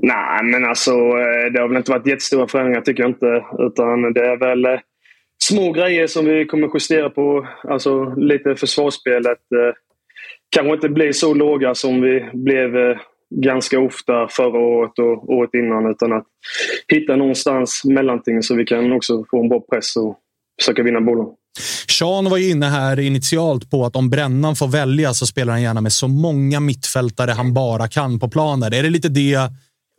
Nej, men alltså eh, det har väl inte varit jättestora förändringar tycker jag inte. Utan det är väl eh, små grejer som vi kommer justera på. Alltså lite försvarsspelet. Eh, kanske inte blir så låga som vi blev ganska ofta förra året och året innan. Utan att hitta någonstans mellanting så vi kan också få en bra press och försöka vinna bollen. Sean var ju inne här initialt på att om Brännan får välja så spelar han gärna med så många mittfältare han bara kan på planen. Är det lite det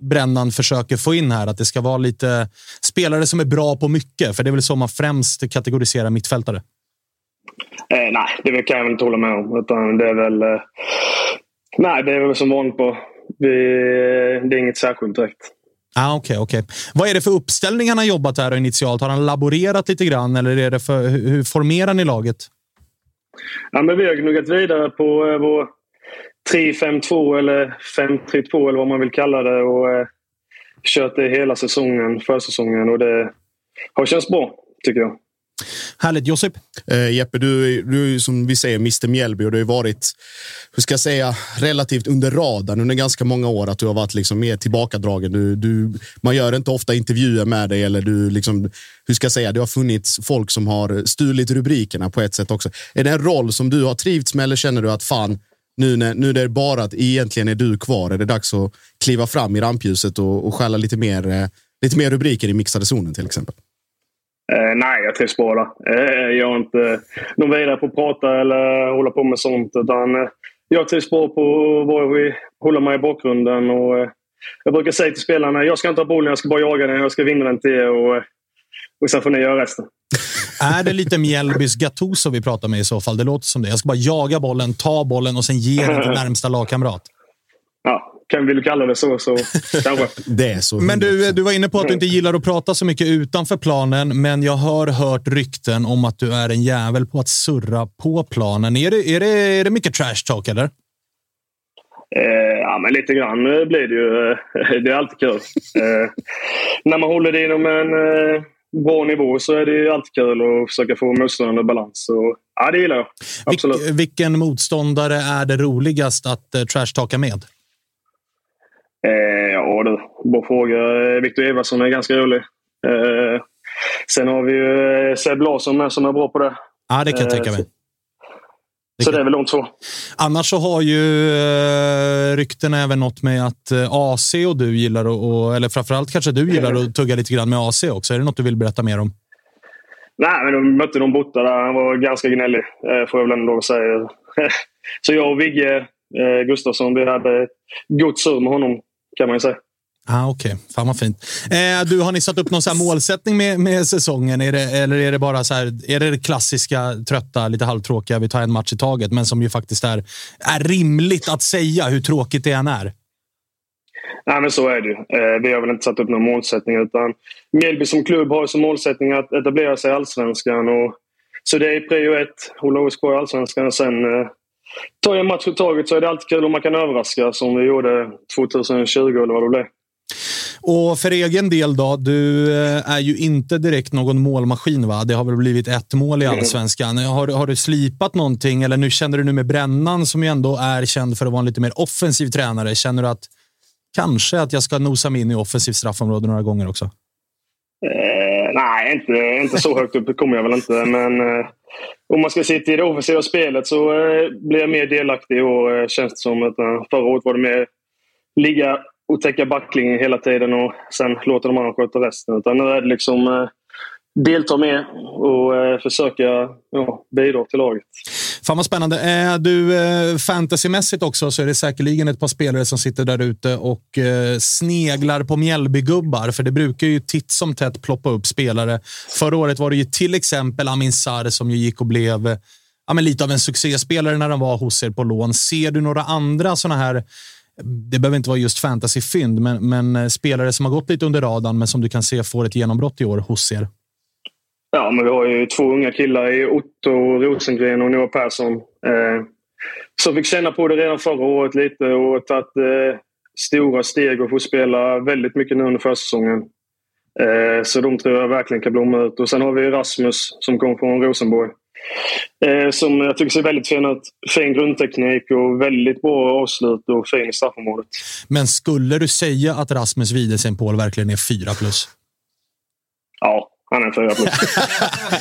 Brännan försöker få in här. Att det ska vara lite spelare som är bra på mycket. För det är väl så man främst kategoriserar mittfältare. Eh, nej, det kan jag väl inte hålla med om. Utan det är väl... Eh, nej, det är väl som vanligt på. Vi, det är inget särskilt direkt. Ah, okay, okay, Vad är det för uppställning han har jobbat här initialt? Har han laborerat lite grann eller är det för, hur formerar ni laget? Ja, men vi har gnuggat vidare på eh, vår 3-5-2 eller 5-3-2 eller vad man vill kalla det. Och eh, kört det hela säsongen, försäsongen och det har känts bra, tycker jag. Härligt. Josip? Uh, Jeppe, du, du är som vi säger Mr Mjällby och du har varit, hur ska jag säga, relativt under radarn under ganska många år. Att du har varit liksom mer tillbakadragen. Du, du, man gör inte ofta intervjuer med dig eller du liksom, hur ska jag säga, det har funnits folk som har stulit rubrikerna på ett sätt också. Är det en roll som du har trivts med eller känner du att fan, nu när, nu när det bara att egentligen är du kvar, är det dags att kliva fram i rampljuset och, och skälla lite mer, eh, lite mer rubriker i mixade zonen till exempel? Eh, nej, jag trivs bra där. Eh, jag är inte någon vidare på att prata eller hålla på med sånt. Utan, eh, jag trivs bra på att hålla mig i bakgrunden. Och, eh, jag brukar säga till spelarna, jag ska inte ha bollen, jag ska bara jaga den. Jag ska vinna den till er och, och sen får ni göra resten. Är det lite Mjällbys Gattuso vi pratar med i så fall? Det låter som det. Jag ska bara jaga bollen, ta bollen och sen ge den till närmsta lagkamrat. Ja, kan vi kalla det så, så kanske. det är så. Men du, du var inne på att du inte gillar att prata så mycket utanför planen, men jag har hört rykten om att du är en jävel på att surra på planen. Är det, är det, är det mycket trash talk, eller? Eh, ja, men lite grann blir det ju. Det är alltid kul. Eh, när man håller det inom en eh, bra nivå så är det alltid kul att försöka få motståndaren i balans. Så, ja, det gillar jag. Absolut. Vil vilken motståndare är det roligast att uh, trashtalka med? Eh, ja du, bra fråga. Viktor Eversson är ganska rolig. Eh, sen har vi ju eh, Seb Larsson med som är bra på det. Ja, det kan jag tänka mig. Så det är väl de två. Annars så har ju eh, ryktena även något med att eh, AC och du gillar att, eller framförallt kanske du gillar att tugga lite grann med AC också. Är det något du vill berätta mer om? Nej, men de mötte de borta där. Han var ganska gnällig, eh, får jag väl ändå säga. så jag och Vigge Gustafsson, vi hade gott surr med honom, kan man ju säga. Ah, Okej, okay. fan vad fint. Eh, du, har ni satt upp någon så målsättning med, med säsongen? Är det, eller är det bara så här, är det, det klassiska, trötta, lite halvtråkiga, vi tar en match i taget, men som ju faktiskt är, är rimligt att säga hur tråkigt det än är? Nej, men så är det ju. Eh, vi har väl inte satt upp någon målsättning. utan Mjällby som klubb har som målsättning att etablera sig i allsvenskan. Och, så det är prio ett, hålla oss kvar i allsvenskan. Sen eh, tar jag en match i taget så är det alltid kul om man kan överraska som vi gjorde 2020 eller vad det blev. Och för egen del då? Du eh, är ju inte direkt någon målmaskin, va? Det har väl blivit ett mål i mm. allsvenskan. Har, har du slipat någonting? Eller nu känner du nu med Brännan, som ju ändå är känd för att vara en lite mer offensiv tränare. Känner du att kanske att jag ska nosa mig in i offensivt straffområde några gånger också? Eh, nej, inte, inte så högt upp kommer jag väl inte. Men eh, om man ska sitta i det offensiva spelet så eh, blir jag mer delaktig och eh, känns det som att eh, förra året var det mer ligga Otäcka backlinjen hela tiden och sen låta de andra sköta resten. Utan nu är det liksom eh, delta med och eh, försöka ja, bidra till laget. Fan vad spännande. Eh, du, eh, fantasymässigt också så är det säkerligen ett par spelare som sitter där ute och eh, sneglar på Mjällbygubbar, för det brukar ju titt som tätt ploppa upp spelare. Förra året var det ju till exempel Amin Sarr som ju gick och blev ja, men lite av en succéspelare när han var hos er på lån. Ser du några andra sådana här det behöver inte vara just fantasyfynd, men, men eh, spelare som har gått lite under radarn, men som du kan se får ett genombrott i år hos er? Ja, men vi har ju två unga killar i Otto Rosengren och Noah Persson. Eh, som fick känna på det redan förra året lite och tagit eh, stora steg och får spela väldigt mycket nu under försäsongen. Eh, så de tror jag verkligen kan blomma ut. Och sen har vi Rasmus som kom från Rosenborg. Eh, som jag tycker ser väldigt fin ut. Fin grundteknik och väldigt bra avslut och fin i straffområdet. Men skulle du säga att Rasmus Wiedesen-Paul verkligen är 4 plus? Ja, han är en 4 plus.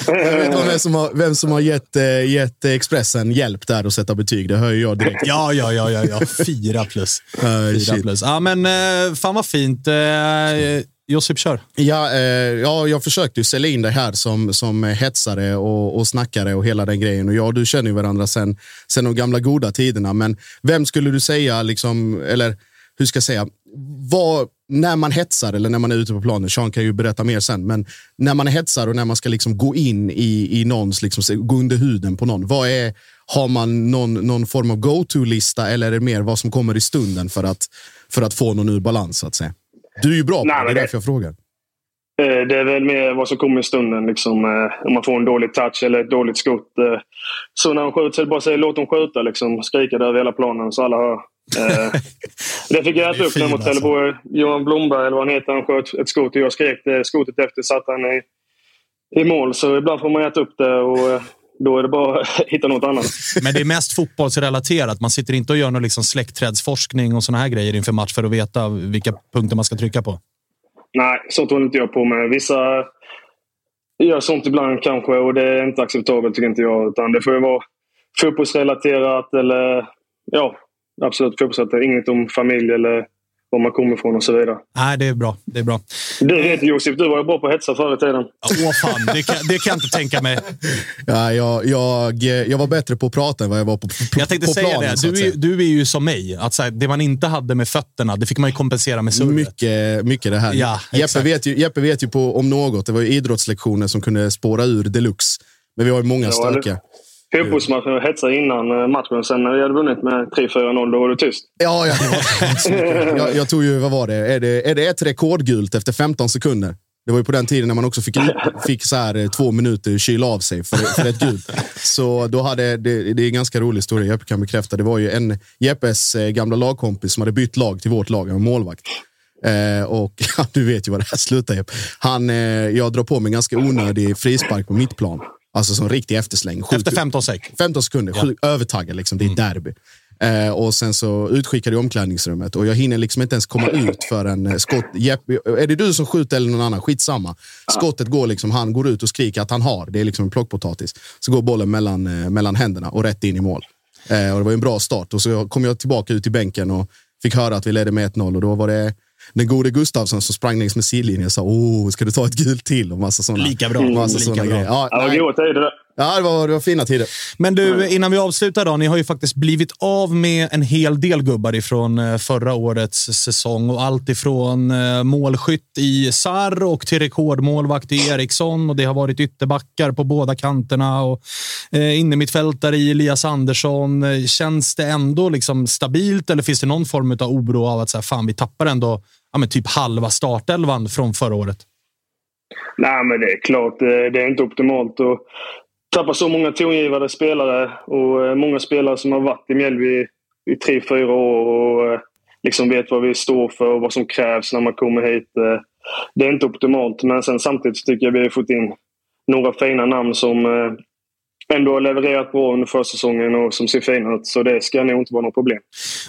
Jag vet inte vem som har, vem som har gett, eh, gett Expressen hjälp där att sätta betyg. Det hör jag direkt. Ja, ja, ja, ja, ja. 4 plus. 4 plus. Ja, men eh, fan vad fint. Josip, kör. Ja, eh, ja, jag försökte ju sälja in dig här som, som hetsare och, och snackare och hela den grejen. Och jag och du känner ju varandra sen, sen de gamla goda tiderna. Men vem skulle du säga, liksom, eller hur ska jag säga, vad, när man hetsar eller när man är ute på planen, Sean kan ju berätta mer sen, men när man hetsar och när man ska liksom gå in i, i någons, liksom, gå under huden på någon, vad är, har man någon, någon form av go-to-lista eller är det mer vad som kommer i stunden för att, för att få någon ur balans? Så att säga? Du är ju bra på Nej, det, det är därför jag frågar. Eh, Det är väl mer vad som kommer i stunden. Liksom, eh, om man får en dålig touch eller ett dåligt skott. eh. Så när de skjuter så är det bara att säga låt dem skjuta. Liksom, skrika det över hela planen så alla hör. Det fick jag äta upp när mot Trelleborg. Johan Blomberg, eller vad han heter, han sköt ett skott och jag skrek det skottet efter satt han i, i mål. Så ibland får man äta upp det och då är det bara att hitta något annat. Men det är mest fotbollsrelaterat. Man sitter inte och gör någon liksom släktträdsforskning och såna här grejer inför match för att veta vilka punkter man ska trycka på. Nej, sånt håller inte jag på med. Vissa gör sånt ibland kanske och det är inte acceptabelt tycker inte jag. Utan det får ju vara fotbollsrelaterat eller ja, absolut fotbollsrelaterat. Inget om familj eller var man kommer ifrån och så vidare. Nej, det är bra. Det är bra. Du vet Josef, du var ju bra på att hetsa förr i tiden. Åh fan, det kan, det kan jag inte tänka mig. Ja, jag, jag, jag var bättre på att prata än vad jag var på, på, Jag tänkte på säga planen. det. Du, är- du är ju som mig. Att så här, det man inte hade med fötterna, det fick man ju kompensera med surret. Mycket, mycket det här. Ja, Jeppe, vet ju, Jeppe vet ju på, om något. Det var ju idrottslektioner som kunde spåra ur deluxe. Men vi har ju många Ja, stökiga. Fotbollsmatchen och hetsa innan eh, matchen. Sen när vi hade vunnit med 3-4-0, då var det tyst. Ja, ja. det jag, jag tog ju, vad var det? Är, det? är det ett rekordgult efter 15 sekunder? Det var ju på den tiden när man också fick, fick så här, eh, två minuter kyla av sig för, för ett gult. Så då hade, det, det är en ganska rolig historia, Jeppe kan bekräfta. Det var ju en Jeppes eh, gamla lagkompis som hade bytt lag till vårt lag, han var målvakt. Eh, och ja, du vet ju vad det här slutar Jeppe. Han, eh, jag drar på mig en ganska onödig frispark på mittplan. Alltså som riktig eftersläng. Sjukt- Efter 15 sek. 15 sekunder, sju, övertaggad liksom. Det är derby. Eh, och sen så utskickade jag omklädningsrummet och jag hinner liksom inte ens komma ut för en eh, skott. Jeppe, är det du som skjuter eller någon annan? Skitsamma. Skottet går liksom, han går ut och skriker att han har. Det är liksom en plockpotatis. Så går bollen mellan, eh, mellan händerna och rätt in i mål. Eh, och det var en bra start. Och så kom jag tillbaka ut i bänken och fick höra att vi ledde med 1-0 och då var det den gode Gustavsson som sprang längs med sidlinjen och sa åh, ska du ta ett gult till? Och massa såna, Lika bra. Massa Lika såna bra. grejer. Ja, Ja, nej. goda tider det. ja det, var, det var fina tider. Men du, innan vi avslutar då. Ni har ju faktiskt blivit av med en hel del gubbar ifrån eh, förra årets säsong. Och allt ifrån eh, målskytt i Sarr och till rekordmålvakt i Eriksson. Och det har varit ytterbackar på båda kanterna. Och eh, innermittfältare i Elias Andersson. Känns det ändå liksom stabilt eller finns det någon form av oro av att så här, fan, vi tappar ändå ja, men typ halva startelvan från förra året? Nej, men det är klart. Eh, det, är inte optimalt att tappa så många tongivande spelare och eh, många spelare som har varit i Mjällby i tre, fyra år och eh, liksom vet vad vi står för och vad som krävs när man kommer hit. Det är inte optimalt, men sen samtidigt tycker jag vi har fått in några fina namn som ändå levererat bra under försäsongen och som ser fina ut. Så det ska nog inte vara något problem.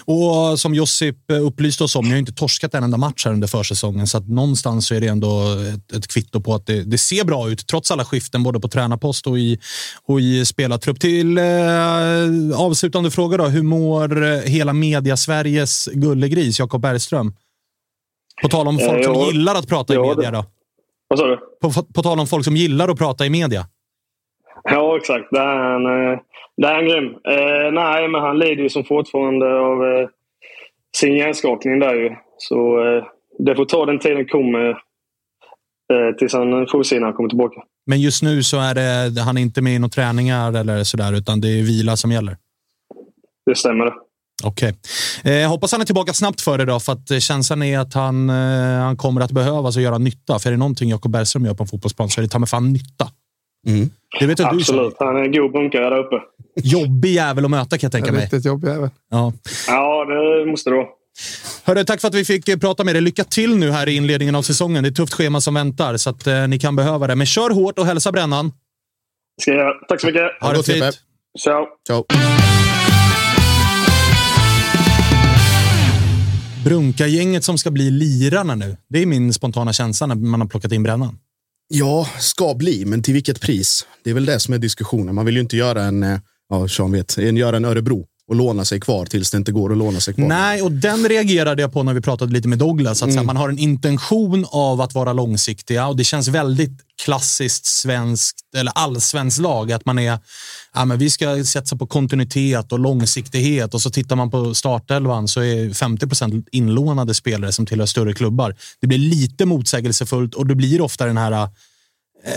Och som Josip eh, upplyste oss om, ni har inte torskat en enda match här under försäsongen, så att någonstans så är det ändå ett, ett kvitto på att det, det ser bra ut, trots alla skiften både på tränarpost och i, och i spelartrupp. Till eh, avslutande fråga då, hur mår eh, hela media-Sveriges gullegris, Jakob Bergström? På tal om Eh, folk som ja. gillar att prata i Ja, media det- då. Vad sa du? På, på tal om folk som gillar att prata i media. Ja, exakt. Det är en, eh, det är en grym. Eh, nej, men han lider ju som fortfarande av eh, sin hjärnskakning där ju. Så eh, det får ta den tiden kommer eh, tills han får se när han kommer tillbaka. Men just nu så är det, han är inte med i några träningar eller sådär, utan det är vila som gäller. Det stämmer. Okej. Okay. Eh, hoppas han är tillbaka snabbt för det då, för att eh, känslan är att han, eh, han kommer att behövas och göra nytta. För är det någonting Jakob Bergström gör på en fotbollsplan så är det ta med fan nytta. Mm. Det vet Absolut. Du, han är en god bunkare där uppe. Jobbig jävel att möta kan jag tänka mig. Riktigt jobbig jävel. Ja. ja, det måste det vara. Hörru, tack för att vi fick eh, prata med dig. Lycka till nu här i inledningen av säsongen. Det är ett tufft schema som väntar, så att eh, ni kan behöva det. Men kör hårt och hälsa brännan. ska jag göra. Tack så mycket. Ha, ha det fint. Ciao. Ciao. Brunka-gänget som ska bli lirarna nu. Det är min spontana känsla när man har plockat in brännan. Ja, ska bli, men till vilket pris? Det är väl det som är diskussionen. Man vill ju inte göra en, eh, ja, Sean vet, göra en Örebro och låna sig kvar tills det inte går att låna sig kvar. Nej, och den reagerade jag på när vi pratade lite med Douglas. Att mm. man har en intention av att vara långsiktiga och det känns väldigt klassiskt svenskt eller allsvenskt lag. Att man är, ja, men vi ska satsa på kontinuitet och långsiktighet och så tittar man på startelvan så är 50 procent inlånade spelare som tillhör större klubbar. Det blir lite motsägelsefullt och det blir ofta den här, eh,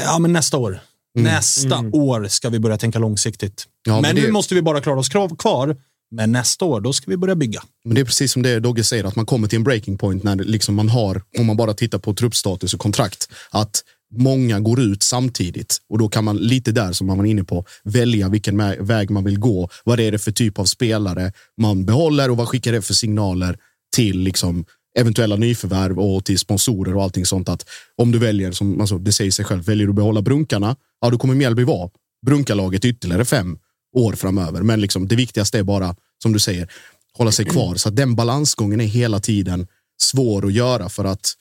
ja men nästa år. Mm. Nästa mm. år ska vi börja tänka långsiktigt. Ja, men, men det... nu måste vi bara klara oss kvar. Men nästa år, då ska vi börja bygga. Men det är precis som det Dogge säger, att man kommer till en breaking point när liksom man har, om man bara tittar på truppstatus och kontrakt, att många går ut samtidigt och då kan man lite där som man var inne på välja vilken väg man vill gå. Vad är det för typ av spelare man behåller och vad skickar det för signaler till liksom eventuella nyförvärv och till sponsorer och allting sånt. Att om du väljer, som alltså, det säger sig själv, väljer du att behålla brunkarna, ja då kommer Mjällby vara brunkarlaget ytterligare fem år framöver. Men liksom, det viktigaste är bara, som du säger, hålla sig kvar. Så att den balansgången är hela tiden svår att göra för att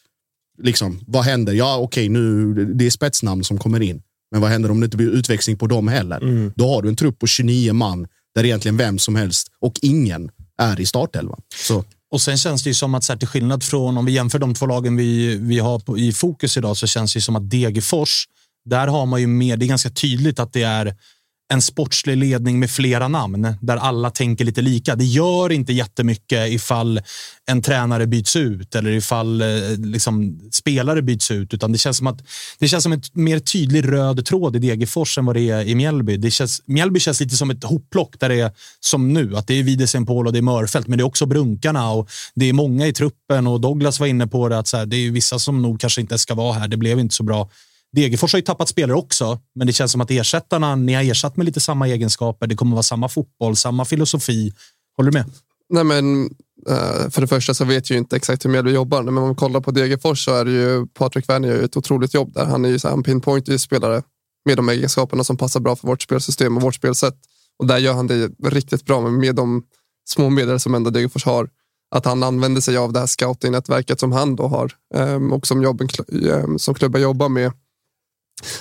liksom, vad händer? Ja, okej, nu det är spetsnamn som kommer in. Men vad händer om det inte blir utväxling på dem heller? Mm. Då har du en trupp på 29 man där egentligen vem som helst och ingen är i startelvan. Så. Och sen känns det ju som att, så här, till skillnad från om vi jämför de två lagen vi, vi har på, i fokus idag, så känns det som att Degerfors, där har man ju mer, det är ganska tydligt att det är en sportslig ledning med flera namn där alla tänker lite lika. Det gör inte jättemycket ifall en tränare byts ut eller ifall eh, liksom, spelare byts ut, utan det känns som att det känns som en mer tydlig röd tråd i Degerfors än vad det är i Mjällby. Det känns, Mjällby känns lite som ett hopplock där det är som nu, att det är Widersen Paul och det är Mörfält, men det är också Brunkarna och det är många i truppen och Douglas var inne på det att så här, det är vissa som nog kanske inte ska vara här. Det blev inte så bra. Degerfors har ju tappat spelare också, men det känns som att ersättarna, ni har ersatt med lite samma egenskaper. Det kommer vara samma fotboll, samma filosofi. Håller du med? Nej, men eh, för det första så vet jag ju inte exakt hur Mjällby jobbar, men om man kollar på Degerfors så är det ju Patrik Werner gör ett otroligt jobb där. Han är ju så här, en pinpoint spelare med de egenskaperna som passar bra för vårt spelsystem och vårt spelsätt. Och där gör han det riktigt bra med de små medel som ändå Degerfors har. Att han använder sig av det här scouting-nätverket som han då har ehm, och som, jobben, eh, som klubbar jobbar med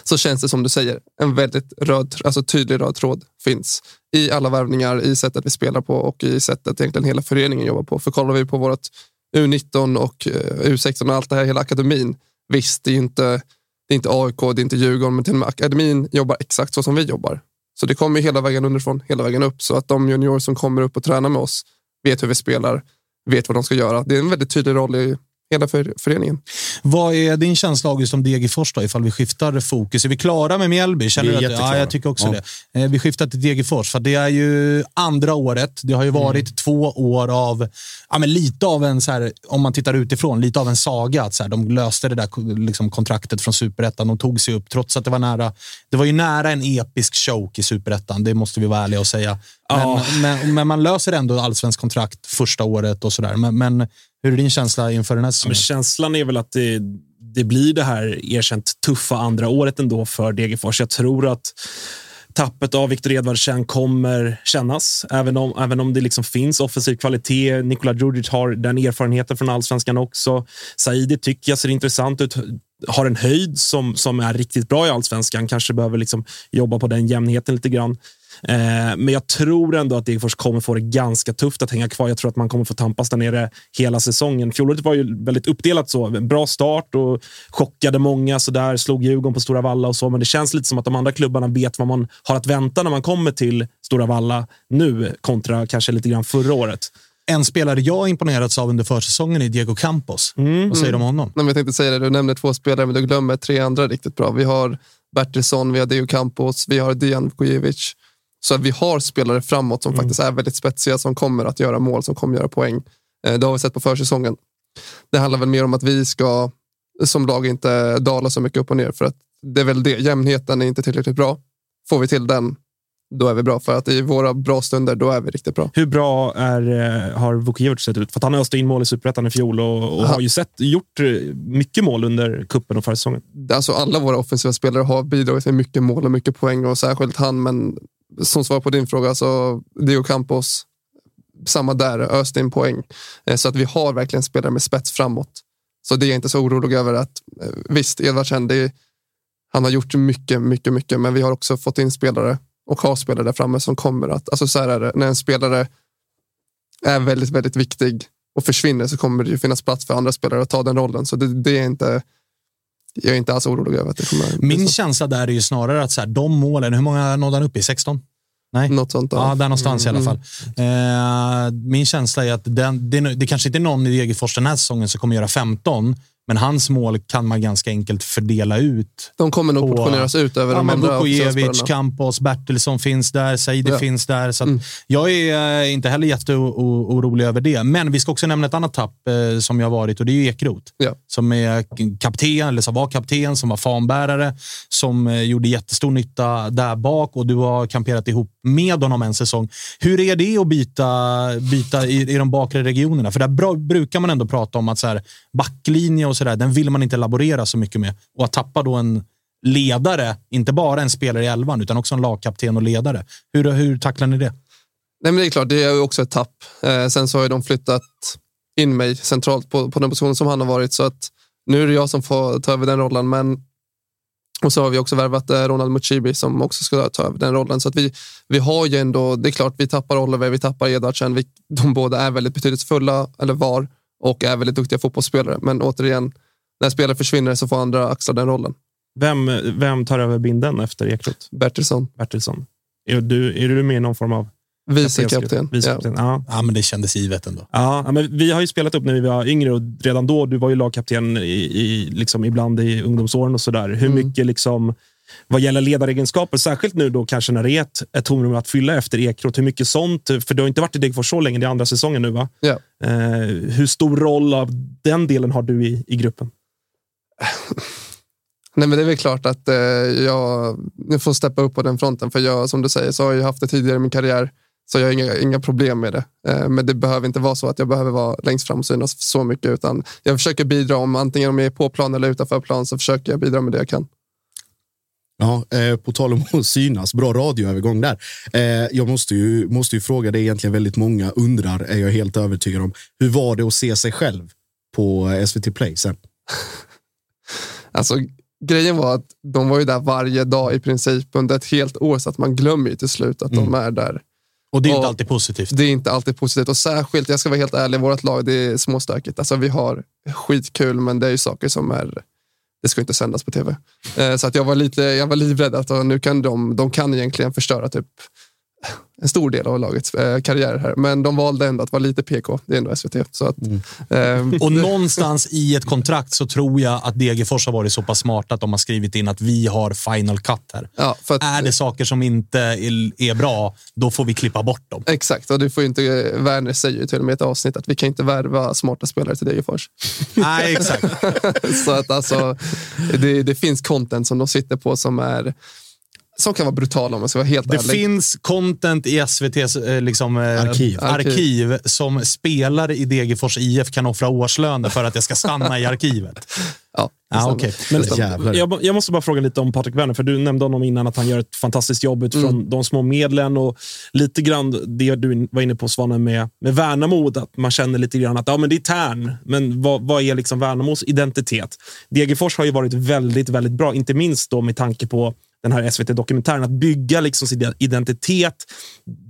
så känns det som du säger, en väldigt röd, alltså tydlig röd tråd finns i alla värvningar, i sättet vi spelar på och i sättet egentligen hela föreningen jobbar på. För kollar vi på vårt U19 och eh, U16 och allt det här, hela akademin. Visst, det är inte, det är inte AIK, det är inte Djurgården, men till och med akademin jobbar exakt så som vi jobbar. Så det kommer hela vägen underifrån, hela vägen upp. Så att de juniorer som kommer upp och tränar med oss vet hur vi spelar, vet vad de ska göra. Det är en väldigt tydlig roll i hela för, föreningen. Vad är din känsla August om Degerfors då, ifall vi skiftar fokus? Är vi klara med Mjällby? Känner vi är att, ja, jag tycker också ja. det. Eh, vi skiftar till Degerfors, för det är ju andra året. Det har ju varit mm. två år av, ja, men lite av en, så här, om man tittar utifrån, lite av en saga. Att så här, de löste det där liksom, kontraktet från superettan. De tog sig upp trots att det var nära. Det var ju nära en episk choke i superettan, det måste vi vara ärliga och säga. Men, ja. men, men, man löser ändå allsvensk kontrakt första året och sådär. Men, men hur är din känsla inför den här säsongen? känslan är väl att det, det blir det här erkänt tuffa andra året ändå för Degerfors. Jag tror att tappet av Viktor Edvardsen kommer kännas, även om, även om det liksom finns offensiv kvalitet. Nikola Djurdjic har den erfarenheten från allsvenskan också. Saidi tycker jag ser intressant ut, har en höjd som, som är riktigt bra i allsvenskan, kanske behöver liksom jobba på den jämnheten lite grann. Eh, men jag tror ändå att Degerfors kommer få det ganska tufft att hänga kvar. Jag tror att man kommer få tampas där nere hela säsongen. Fjolåret var ju väldigt uppdelat så. Bra start och chockade många. Så där slog Djurgården på Stora Valla och så. Men det känns lite som att de andra klubbarna vet vad man har att vänta när man kommer till Stora Valla nu kontra kanske lite grann förra året. En spelare jag imponerats av under försäsongen är Diego Campos. Mm. Vad säger du om honom? Nej, jag tänkte säga det, du nämnde två spelare, men du glömmer tre andra riktigt bra. Vi har Bertilsson, vi har Diego Campos, vi har Dejan Vukojevic Så att vi har spelare framåt som faktiskt är väldigt spetsiga, som kommer att göra mål, som kommer att göra poäng. Eh, Det har vi sett på försäsongen. Det handlar väl mer om att vi ska som lag inte dala så mycket upp och ner. För att det är väl det, jämnheten är inte tillräckligt bra. Får vi till den, då är vi bra. För att i våra bra stunder, då är vi riktigt bra. Hur bra är, eh, har Vukiewicz sett ut? För att han öste in mål i Superettan i fjol och, och har ju sett, gjort eh, mycket mål under kuppen och försäsongen. Alltså alla våra offensiva spelare har bidragit med mycket mål och mycket poäng och särskilt han. Men som svar på din fråga, så Dio Campos, samma där, öste in poäng. Eh, så att vi har verkligen spelare med spets framåt. Så det är jag inte så orolig över. att eh, Visst, Edvardsen, det är, han har gjort mycket, mycket, mycket, men vi har också fått in spelare och har spelare där framme som kommer att, alltså så här är det, när en spelare är väldigt, väldigt viktig och försvinner så kommer det ju finnas plats för andra spelare att ta den rollen. Så det, det är inte, jag är inte alls orolig över att det kommer Min känsla där är ju snarare att så här, de målen, hur många nådde han upp i? 16? Nej. Något sånt. Ja, där någonstans Mm, i alla fall. Eh, min känsla är att den, det, det kanske inte är någon i Degerfors den här säsongen som kommer göra 15, men hans mål kan man ganska enkelt fördela ut. De kommer nog på- portioneras ut över ja, de andra Vukojevic, Campos, Bertilsson finns där, Saidi Ja. finns där. Så Mm. Jag är eh, inte heller jätteorolig över det. Men vi ska också nämna ett annat tapp eh, som jag har varit och det är ju Ekroth. Ja. Som är kapten, eller som var kapten, som var fanbärare, som eh, gjorde jättestor nytta där bak och du har kamperat ihop med honom en säsong. Hur är det att byta, byta i, i de bakre regionerna? För där brukar man ändå prata om att så här, backlinje och sådär, den vill man inte laborera så mycket med. Och att tappa då en ledare, inte bara en spelare i elvan, utan också en lagkapten och ledare. Hur, hur tacklar ni det? Nej, men det är klart, det är också ett tapp. Eh, sen så har ju de flyttat in mig centralt på, på den positionen som han har varit. Så att nu är det jag som får ta över den rollen. Men, och så har vi också värvat eh, Ronald Muchibi som också ska ta över den rollen. Så att vi, vi har ju ändå, det är klart, vi tappar Oliver, vi tappar Edvardsen. Vi, de båda är väldigt betydelsefulla, eller var, och är väldigt duktiga fotbollsspelare. Men återigen, när spelare försvinner så får andra axla den rollen. Vem, vem tar över binden efter Ekroth? Bertilsson, Bertilsson. Är du, är du med i någon form av vice kaptensgrupp? kapten. Vice Ja. kapten? Ja. Ja, men det kändes givet ändå. Ja, ja, men vi har ju spelat upp när vi var yngre och redan då, du var ju lagkapten i, i, liksom ibland i ungdomsåren och sådär. Hur Mm. mycket liksom, vad gäller ledaregenskaper, särskilt nu då kanske när det är ett, ett tomrum att fylla efter Ekroth, hur mycket sånt, för du har inte varit i Degerfors så länge, det är andra säsongen nu va? Ja. Eh, hur stor roll av den delen har du i, i gruppen? Nej, men det är väl klart att eh, jag, jag får steppa upp på den fronten. För jag, som du säger, så har jag haft det tidigare i min karriär. Så jag har inga, inga problem med det. Eh, men det behöver inte vara så att jag behöver vara längst fram och synas så mycket. Utan jag försöker bidra, om antingen om jag är på plan eller utanför plan, så försöker jag bidra med det jag kan. Ja, eh, på tal om att synas, bra radioövergång där. Eh, jag måste ju, måste ju fråga, det är egentligen väldigt många undrar, är jag helt övertygad om. Hur var det att se sig själv på eh, SVT Play sen? Alltså, grejen var att de var ju där varje dag i princip under ett helt år. Så att man glömmer ju till slut att de är där. Och det är inte Och- alltid positivt. Det är inte alltid positivt och särskilt, jag ska vara helt ärlig, vårt lag det är småstökigt. Alltså, vi har skitkul men det är ju saker som är, det ska inte sändas på tv. Eh, så att jag var lite, jag var livrädd att nu kan de, de kan egentligen förstöra typ en stor del av lagets eh, karriär här. Men de valde ändå att vara lite PK. Det är ändå SVT. Så att, eh, Och någonstans i ett kontrakt så tror jag att Degerfors har varit så pass smarta att de har skrivit in att vi har final cut här. ja, för att, Är det saker som inte är, är bra, då får vi klippa bort dem. Exakt, och du får ju inte, Werner säger ju till och med i ett avsnitt att vi kan inte värva smarta spelare till Degerfors. Nej, exakt. så att alltså, det, det finns content som de sitter på som är som kan vara brutala om jag ska vara helt Det ärlig. finns content i SVTs eh, liksom, eh, Arkiv. arkiv som spelare i Degerfors IF kan offra årslöner för att det ska stanna i arkivet. Ja, det okej. Det Men-. Jag, jag måste bara fråga lite om Patrik Werner, för du nämnde honom innan att han gör ett fantastiskt jobb utifrån Mm. de små medlen och lite grann det du var inne på Svanen med, med Värnamo, att man känner lite grann att ja, men det är Tärn, men vad, vad är liksom Värnamos identitet? Degerfors har ju varit väldigt, väldigt bra, inte minst då med tanke på den här SVT-dokumentären, att bygga liksom sin identitet.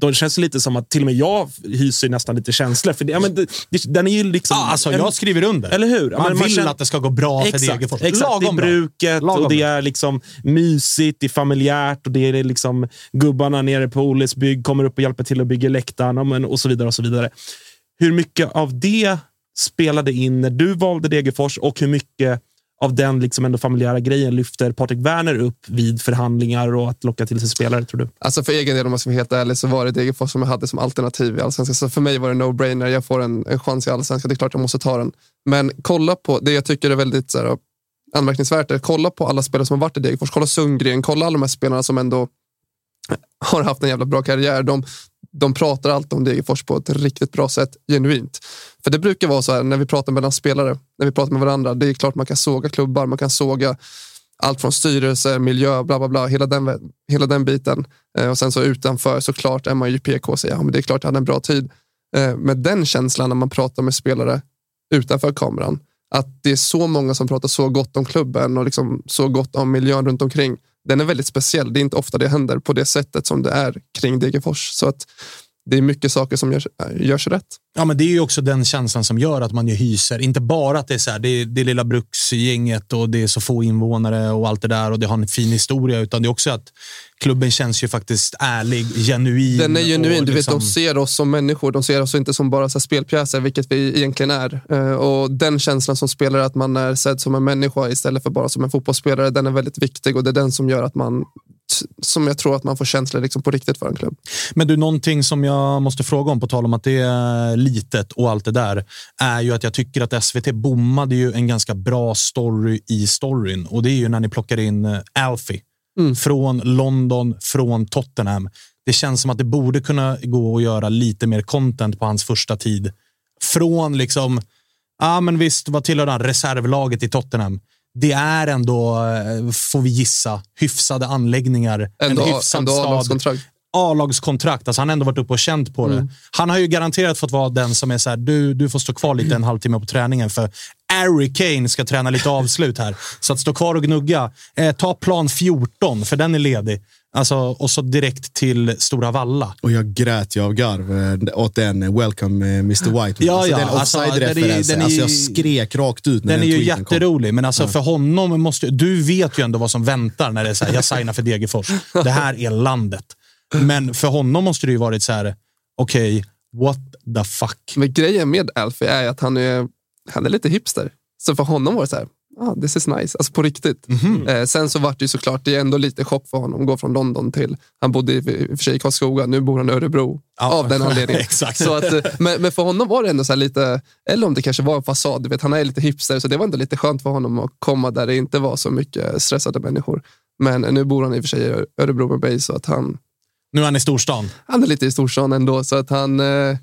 Då känns det lite som att till och med jag hyser nästan lite känslor. För det, ja, men det, den är ju liksom... Ja, alltså, en- jag skriver under. Eller hur? Man men vill känner- att det ska gå bra för Exakt, Degerfors. exakt. Lagom det är bruket Lagom och det är liksom mysigt, det är familjärt och det är liksom gubbarna nere på Oles bygg kommer upp och hjälper till att bygga läktaren och, och så vidare. och så vidare. Hur mycket av det spelade in när du valde Degerfors och hur mycket av den liksom ändå familjära grejen lyfter Patrik Werner upp vid förhandlingar och att locka till sig spelare, tror du? Alltså för egen del, om man ska vara helt ärlig, så var det Degerfors som jag hade som alternativ i Allsvenskan. Så för mig var det no-brainer. Jag får en, en chans i Allsvenskan, det är klart jag måste ta den. Men kolla på, det jag tycker är väldigt så här, anmärkningsvärt är, kolla på alla spelare som har varit i Degerfors. Kolla Sundgren, kolla alla de här spelarna som ändå har haft en jävla bra karriär. De, de pratar alltid om Degerfors på ett riktigt bra sätt, genuint. För det brukar vara så här när vi pratar mellan spelare, när vi pratar med varandra. Det är klart man kan såga klubbar, man kan såga allt från styrelse, miljö, bla bla bla, hela den, hela den biten. Eh, och sen så utanför såklart är man ju PK och säger ja, men det är klart jag hade en bra tid. Eh, den känslan när man pratar med spelare utanför kameran, att det är så många som pratar så gott om klubben och liksom så gott om miljön runt omkring. Den är väldigt speciell. Det är inte ofta det händer på det sättet som det är kring Degerfors. Så att det är mycket saker som görs, görs rätt. Ja, men det är ju också den känslan som gör att man ju hyser. Inte bara att det är så här, det är, det är lilla bruksgänget och det är så få invånare och allt det där och det har en fin historia, utan det är också att klubben känns ju faktiskt ärlig, genuin. Den är genuin. Du vet, liksom... de ser oss som människor. De ser oss inte som bara så spelpjäser, vilket vi egentligen är. Eh, och Den känslan som spelare, att man är sedd som en människa istället för bara som en fotbollsspelare, den är väldigt viktig och det är den som gör att man som jag tror att man får känslor liksom på riktigt för en klubb. Men du, någonting som jag måste fråga om, på tal om att det är litet och allt det där, är ju att jag tycker att SVT bommade ju en ganska bra story i storyn och det är ju när ni plockar in eh, Alfie mm. från London, från Tottenham. Det känns som att det borde kunna gå att göra lite mer content på hans första tid. Från liksom, ja men visst, vad tillhör han? Reservlaget i Tottenham det är ändå, eh, får vi gissa, hyfsade anläggningar. Ändå, en hyfsad ändå stad. A-lagskontrakt. Alltså han har ändå varit uppe och känt på det. Mm. Han har ju garanterat fått vara den som är så här, du, du får stå kvar lite en halvtimme på träningen för Harry Kane ska träna lite avslut här. Så att stå kvar och gnugga. Eh, ta plan 14, för den är ledig. Alltså, och så direkt till Stora Valla. Och jag grät ju av garv eh, åt den eh, “Welcome eh, Mr White”. Ja, alltså, ja, den alltså, offside-referensen. Alltså, jag skrek rakt ut när Den den, är ju kom. jätterolig, men alltså Ja. för honom måste... Du vet ju ändå vad som väntar när det är så här, jag signar för Degerfors. Det här är landet. Men för honom måste det ju varit så här, okej, what the fuck? Men grejen med Alfie är att han är, han är lite hipster. Så för honom var det så här, ah, this is nice. Alltså på riktigt. Mhm. Eh, sen så var det ju såklart, det är ändå lite chock för honom att gå från London till, han bodde i, i och för sig i Karlskoga, nu bor han i Örebro. Ja, av den anledningen. exakt. Så att, eh, men, men för honom var det ändå så här lite, eller om det kanske var en fasad, du vet, han är lite hipster, så det var ändå lite skönt för honom att komma där det inte var så mycket stressade människor. Men nu bor han i och för sig i Örebro med mig, så att han, Nu är han i storstan. han är lite i storstan ändå. Så att han, eh,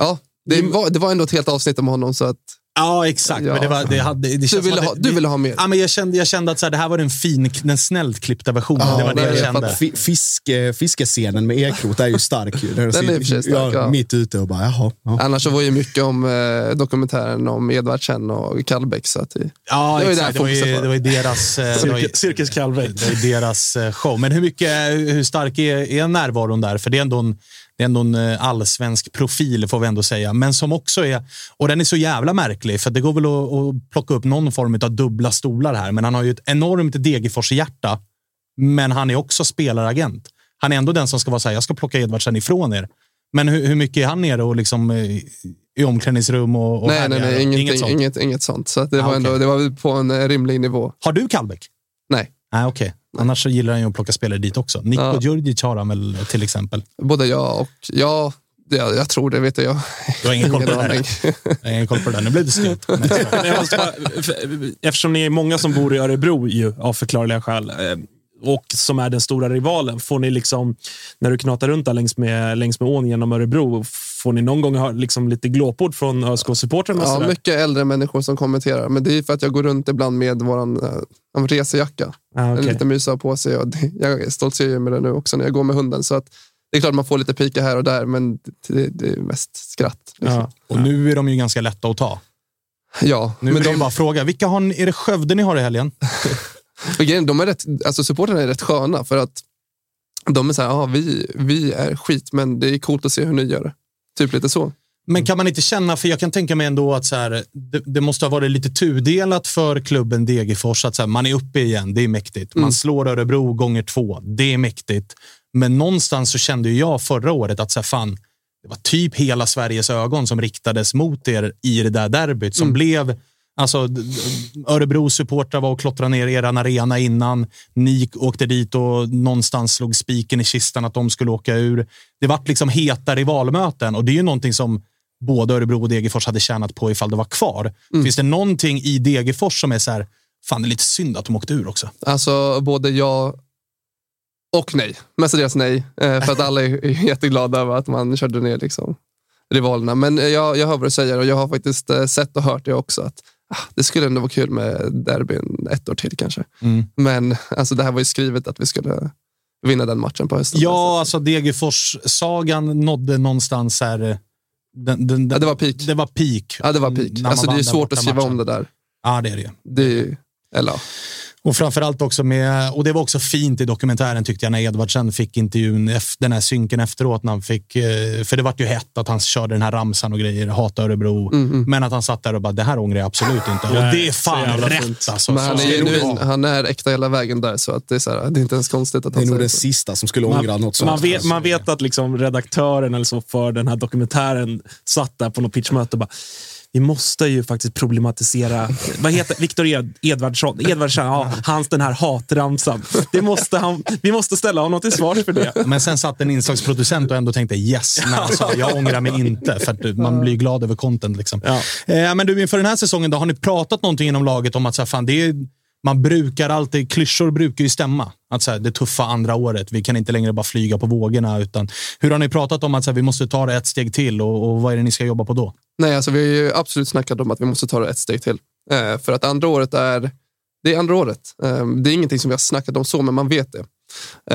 ja, det var, det var ändå ett helt avsnitt om honom. Så att, Ja, exakt. Ja. Men det var, det hade, det du, ville ha, det, du ville ha mer. Ja, men jag, kände, jag kände att så här, det här var den fin, den snällt klippta versionen. Ja, det var det jag jag kände. Fiske, fiskescenen med Ekrot är ju stark. ju. Där de Den är sitter- stark, ja. Mitt ute och bara, jaha. Ja. Annars så var ju mycket om eh, dokumentären om Edvardsen och Kallbäck. Så att det, Ja, Det var exakt. var ju, var. det var ju deras... eh, var Cirkus, Cirkus Kalvej. Det är deras eh, show. Men hur, mycket, hur stark är, är närvaron där? För det är ändå en, det är ändå en eh, allsvensk profil, får vi ändå säga. Men som också är... Och den är så jävla märklig, för det går väl att, att plocka upp någon form av dubbla stolar här. Men han har ju ett enormt Degerfors-hjärta. Men han är också spelaragent. Han är ändå den som ska vara så här, jag ska plocka Edvardsen ifrån er. Men hur, hur mycket är han nere och liksom, eh, i omklädningsrum och, och nej, nej, nej, Inget inget, sånt? inget, sånt. Så det, Ah, var ändå, det var på en eh, rimlig nivå. Har du Kallbäck? Nej, Nej, okej. Annars så gillar han ju att plocka spelare dit också. Niko Ja. Djurdjic har han väl till exempel. både jag och ja, det, jag tror det, vet jag. Du har ingen koll på det här? Jag ingen koll på det där. Nu blev det jag för- eftersom ni är många som bor i Örebro ju, av förklarliga skäl eh, och som är den stora rivalen, får ni liksom, när du knatar runt där längs med, längs med ån genom Örebro, får ni någon gång ha liksom lite glåpord från ÖSK-supportrarna? Ja, mycket äldre människor som kommenterar. Men det är för att jag går runt ibland med vår uh, resejacka. Ah, En okej. liten mysa på sig. Och det, jag stoltserar med det nu också när jag går med hunden. Så att, det är klart man får lite pika här och där, men det, det är mest skratt. Liksom. Ja. Och nu är de ju ganska lätta att ta. Ja, Nu men är det de, bara fråga. Vilka har ni, är det Skövde ni har i helgen? de är rätt, alltså supporterna är rätt sköna för att de är så här, ja, vi, vi är skit, men det är coolt att se hur ni gör det. Typ lite så. Men kan man inte känna, för jag kan tänka mig ändå att så här, det, det måste ha varit lite tudelat för klubben Degerfors. Att så här, man är uppe igen, det är mäktigt. Man Mm. slår Örebro gånger två, det är mäktigt. Men någonstans så kände jag förra året att så här, fan, det var typ hela Sveriges ögon som riktades mot er i det där derbyt som Mm. blev Alltså, Örebros supportrar var och klottrade ner er arena innan. Ni åkte dit och någonstans slog spiken i kistan att de skulle åka ur. Det vart liksom heta rivalmöten och det är ju någonting som både Örebro och Degerfors hade tjänat på ifall det var kvar. Mm. Finns det någonting i Degerfors som är så här, fan det är lite synd att de åkte ur också? Alltså både ja och nej. Mestadels nej. Eh, för att alla är jätteglada över att man körde ner liksom, rivalerna. Men jag, jag hör vad du säger och jag har faktiskt eh, sett och hört det också. att Det skulle ändå vara kul med derbyn ett år till kanske. Mm. Men alltså, det här var ju skrivet att vi skulle vinna den matchen på hösten. Ja, alltså Degerfors-sagan nådde någonstans här eh, den, den, ja, det var peak. Det var peak. Ja, det var peak. Alltså, det är svårt att skriva matchen. om det där. Ja, det är det. det eller, och framförallt också med, och det var också fint i dokumentären tyckte jag när Edvardsen fick intervjun, den här synken efteråt. När han fick, eh, för det var ju hett att han körde den här ramsan och grejer, hata Örebro. Mm, mm. Men att han satt där och bara, det här ångrar jag absolut inte. Och det är fan rätt alltså. Men han, är genuin, han är äkta hela vägen där, så att det, är så här, det är inte ens konstigt att han Det är nog den sista som skulle ångra man, något sånt. Man vet, man vet att liksom redaktören eller så för den här dokumentären satt där på något pitchmöte och bara vi måste ju faktiskt problematisera, vad heter Viktor Ed, Edvardsson, Edvardsson ja, hans den här hatramsan. Det måste han, vi måste ställa honom till svars för det. Men sen satt en inslagsproducent och ändå tänkte yes, men alltså, jag ångrar mig inte. För att man blir glad över content. Liksom. Ja. Eh, men du, inför den här säsongen, då, har ni pratat någonting inom laget om att så här, fan, det är man brukar alltid, klyschor brukar ju stämma. Att så här, det tuffa andra året, vi kan inte längre bara flyga på vågorna. Utan, hur har ni pratat om att så här, vi måste ta det ett steg till och, och, vad är det ni ska jobba på då? Nej, alltså vi har ju absolut snackat om att vi måste ta det ett steg till. Eh, för att andra året är, det är andra året. Eh, det är ingenting som vi har snackat om så, men man vet det.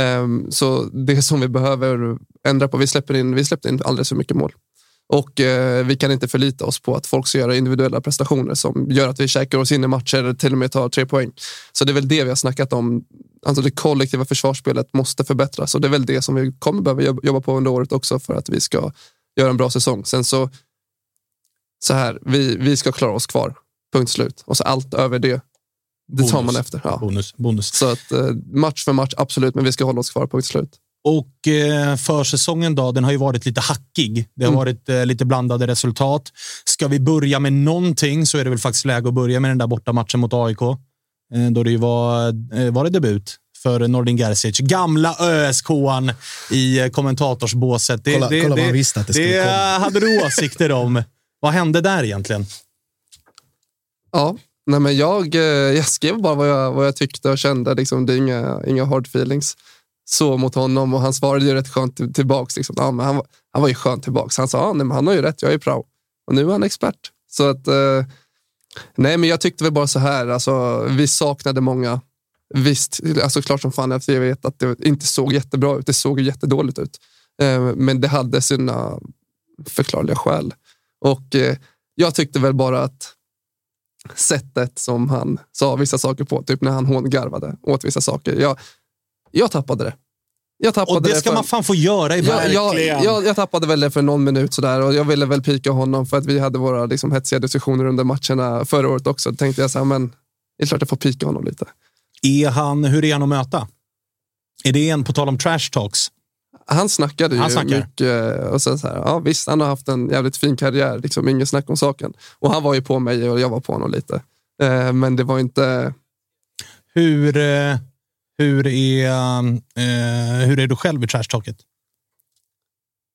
Eh, så det som vi behöver ändra på, vi släpper in, vi släppte in alldeles för mycket mål. Och eh, vi kan inte förlita oss på att folk ska göra individuella prestationer som gör att vi käkar oss in i matcher eller till och med tar tre poäng. Så det är väl det vi har snackat om. Alltså det kollektiva försvarsspelet måste förbättras och det är väl det som vi kommer behöva jobba på under året också för att vi ska göra en bra säsong. Sen så, så här, vi, vi ska klara oss kvar. Punkt slut. Och så allt över det, det bonus. tar man efter. Ja. Bonus, bonus. Så att, eh, match för match, absolut, men vi ska hålla oss kvar. Punkt slut. Och eh, försäsongen då, den har ju varit lite hackig. Det har mm. varit eh, lite blandade resultat. Ska vi börja med någonting så är det väl faktiskt läge att börja med den där bortamatchen mot AIK. Eh, då det var, eh, var det debut för Nordin Gerzic. Gamla ÖSK-an i eh, kommentatorsbåset. Det, kolla, det, kolla det, man visste att det skulle det komma. hade du åsikter om. Vad hände där egentligen? Ja, nej men jag, eh, jag skrev bara vad jag, vad jag tyckte och kände. Liksom, det är inga, inga hard feelings så mot honom och han svarade ju rätt skönt tillbaks. Liksom. Ja, men han, han var ju skönt tillbaks. Han sa ja, nej, men han har ju rätt, jag är prao. Och nu är han expert. Så att, eh, nej, men jag tyckte väl bara så här, alltså, vi saknade många. Visst, alltså klart som fan att jag vet att det inte såg jättebra ut. Det såg jättedåligt ut. Eh, men det hade sina förklarliga skäl. Och eh, jag tyckte väl bara att sättet som han sa vissa saker på, typ när han hångarvade åt vissa saker. Jag, jag tappade det. Jag tappade och det, det ska för... man fan få göra i jag, jag, jag, jag, tappade väl det för någon minut sådär och jag ville väl pika honom för att vi hade våra liksom, hetsiga diskussioner under matcherna förra året också. Då tänkte jag så här, men det är klart jag får pika honom lite. Är han, hur är han att möta? Är det en, på tal om trash talks? Han snackade ju han snackar. mycket. Och sen så här, ja, visst, han har haft en jävligt fin karriär, liksom, inget snack om saken. Och han var ju på mig och jag var på honom lite. Eh, men det var inte... Hur... Eh hur är, eh, hur är du själv i trashtalket?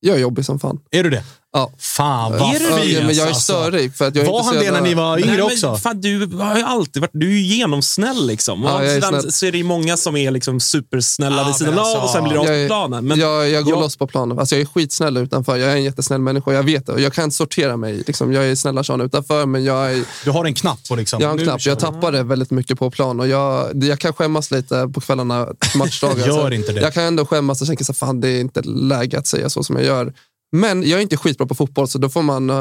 Jag är jobbig som fan. Är du det? Ja. Fan vad är du det? Ja, men jag är alltså. störig. För att jag var inte han det när ni var yngre Nej, också? Fan, du har ju alltid varit du är genomsnäll. Liksom. Ja, är snäll. så är det många som är liksom supersnälla ja, vid sidan alltså, av och sen blir det av på planen. Men jag, jag går jag... loss på planen. Alltså, jag är skitsnäll utanför. Jag är en jättesnäll människa. Jag vet det. Jag kan sortera mig. Liksom. Jag är snälla Sean utanför, men jag är... Du har en knapp på liksom? Jag har en knapp. Jag tappar det väldigt mycket på plan. Och jag, jag kan skämmas lite på kvällarna, matchdagar. gör inte det. Jag kan ändå skämmas och tänka att det är inte läge att säga så som jag gör. Men jag är inte skitbra på fotboll, så då får man, uh,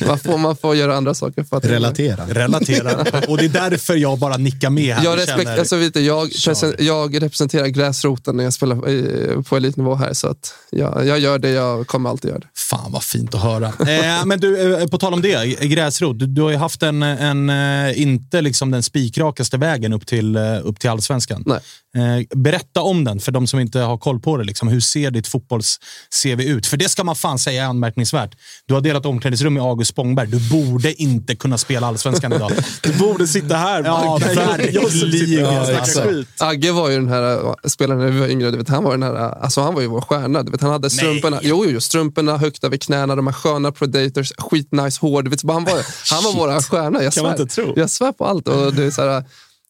man, får, man får göra andra saker. För att Relatera. Relatera. Och det är därför jag bara nickar med här. Jag, respekt, känner... alltså, vet du, jag, jag representerar gräsroten när jag spelar i, på elitnivå här, så att jag, jag gör det jag kommer alltid göra. Det. Fan vad fint att höra. eh, men du, eh, på tal om det, gräsrot. Du, du har ju haft en, en eh, inte liksom den spikrakaste vägen upp till, upp till allsvenskan. Nej. Eh, berätta om den för de som inte har koll på det. Liksom. Hur ser ditt fotbolls-CV ut? För det ska man fan säga är anmärkningsvärt. Du har delat omklädningsrum med August Spångberg, du borde inte kunna spela allsvenskan idag. Du borde sitta här. Ja, verkligen. Alltså. Agge var ju den här äh, spelaren när vi var yngre. Du vet, han, var den här, äh, alltså han var ju vår stjärna. Du vet, han hade strumporna, jo, jo, strumporna högt över knäna, de här sköna predators, skitnice hår. Du vet, han var, han var vår stjärna. Jag Kan man svär, inte tro. jag svär på allt. Och det är så här,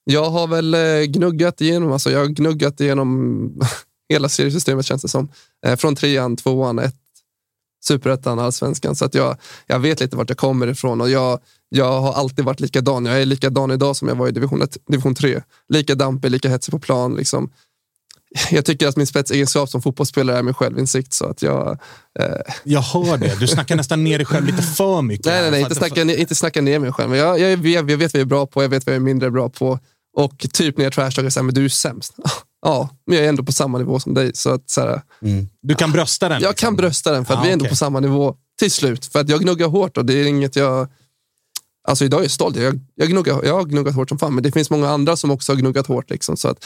jag har väl eh, gnuggat igenom, alltså jag har gnuggat igenom hela seriesystemet känns det som. Eh, Från trean, tvåan, ett, superettan, allsvenskan. Så att jag, jag vet lite vart jag kommer ifrån och jag, jag har alltid varit likadan. Jag är likadan idag som jag var i division, 1, division 3. Lika dampig, lika hetsig på plan. Liksom. Jag tycker att min spetsegenskap som fotbollsspelare är min självinsikt. Så att jag, eh, Jag hör det. Du snackar nästan ner dig själv lite för mycket. nej, nej, nej, inte snacka, inte snacka ner mig själv. Men jag, jag, jag, vet, jag vet vad jag är bra på, jag vet vad jag är mindre bra på. Och typ när jag trashtalkar men du är sämst. Ja, men jag är ändå på samma nivå som dig. Så att, så här, Du kan brösta den? Jag liksom. kan brösta den för att Ja, vi är ändå okej. på samma nivå till slut. För att jag gnuggar hårt och det är inget jag... Alltså idag är jag stolt. Jag, jag, gnuggar, jag har gnuggat hårt som fan, men det finns många andra som också har gnuggat hårt. Liksom, så att,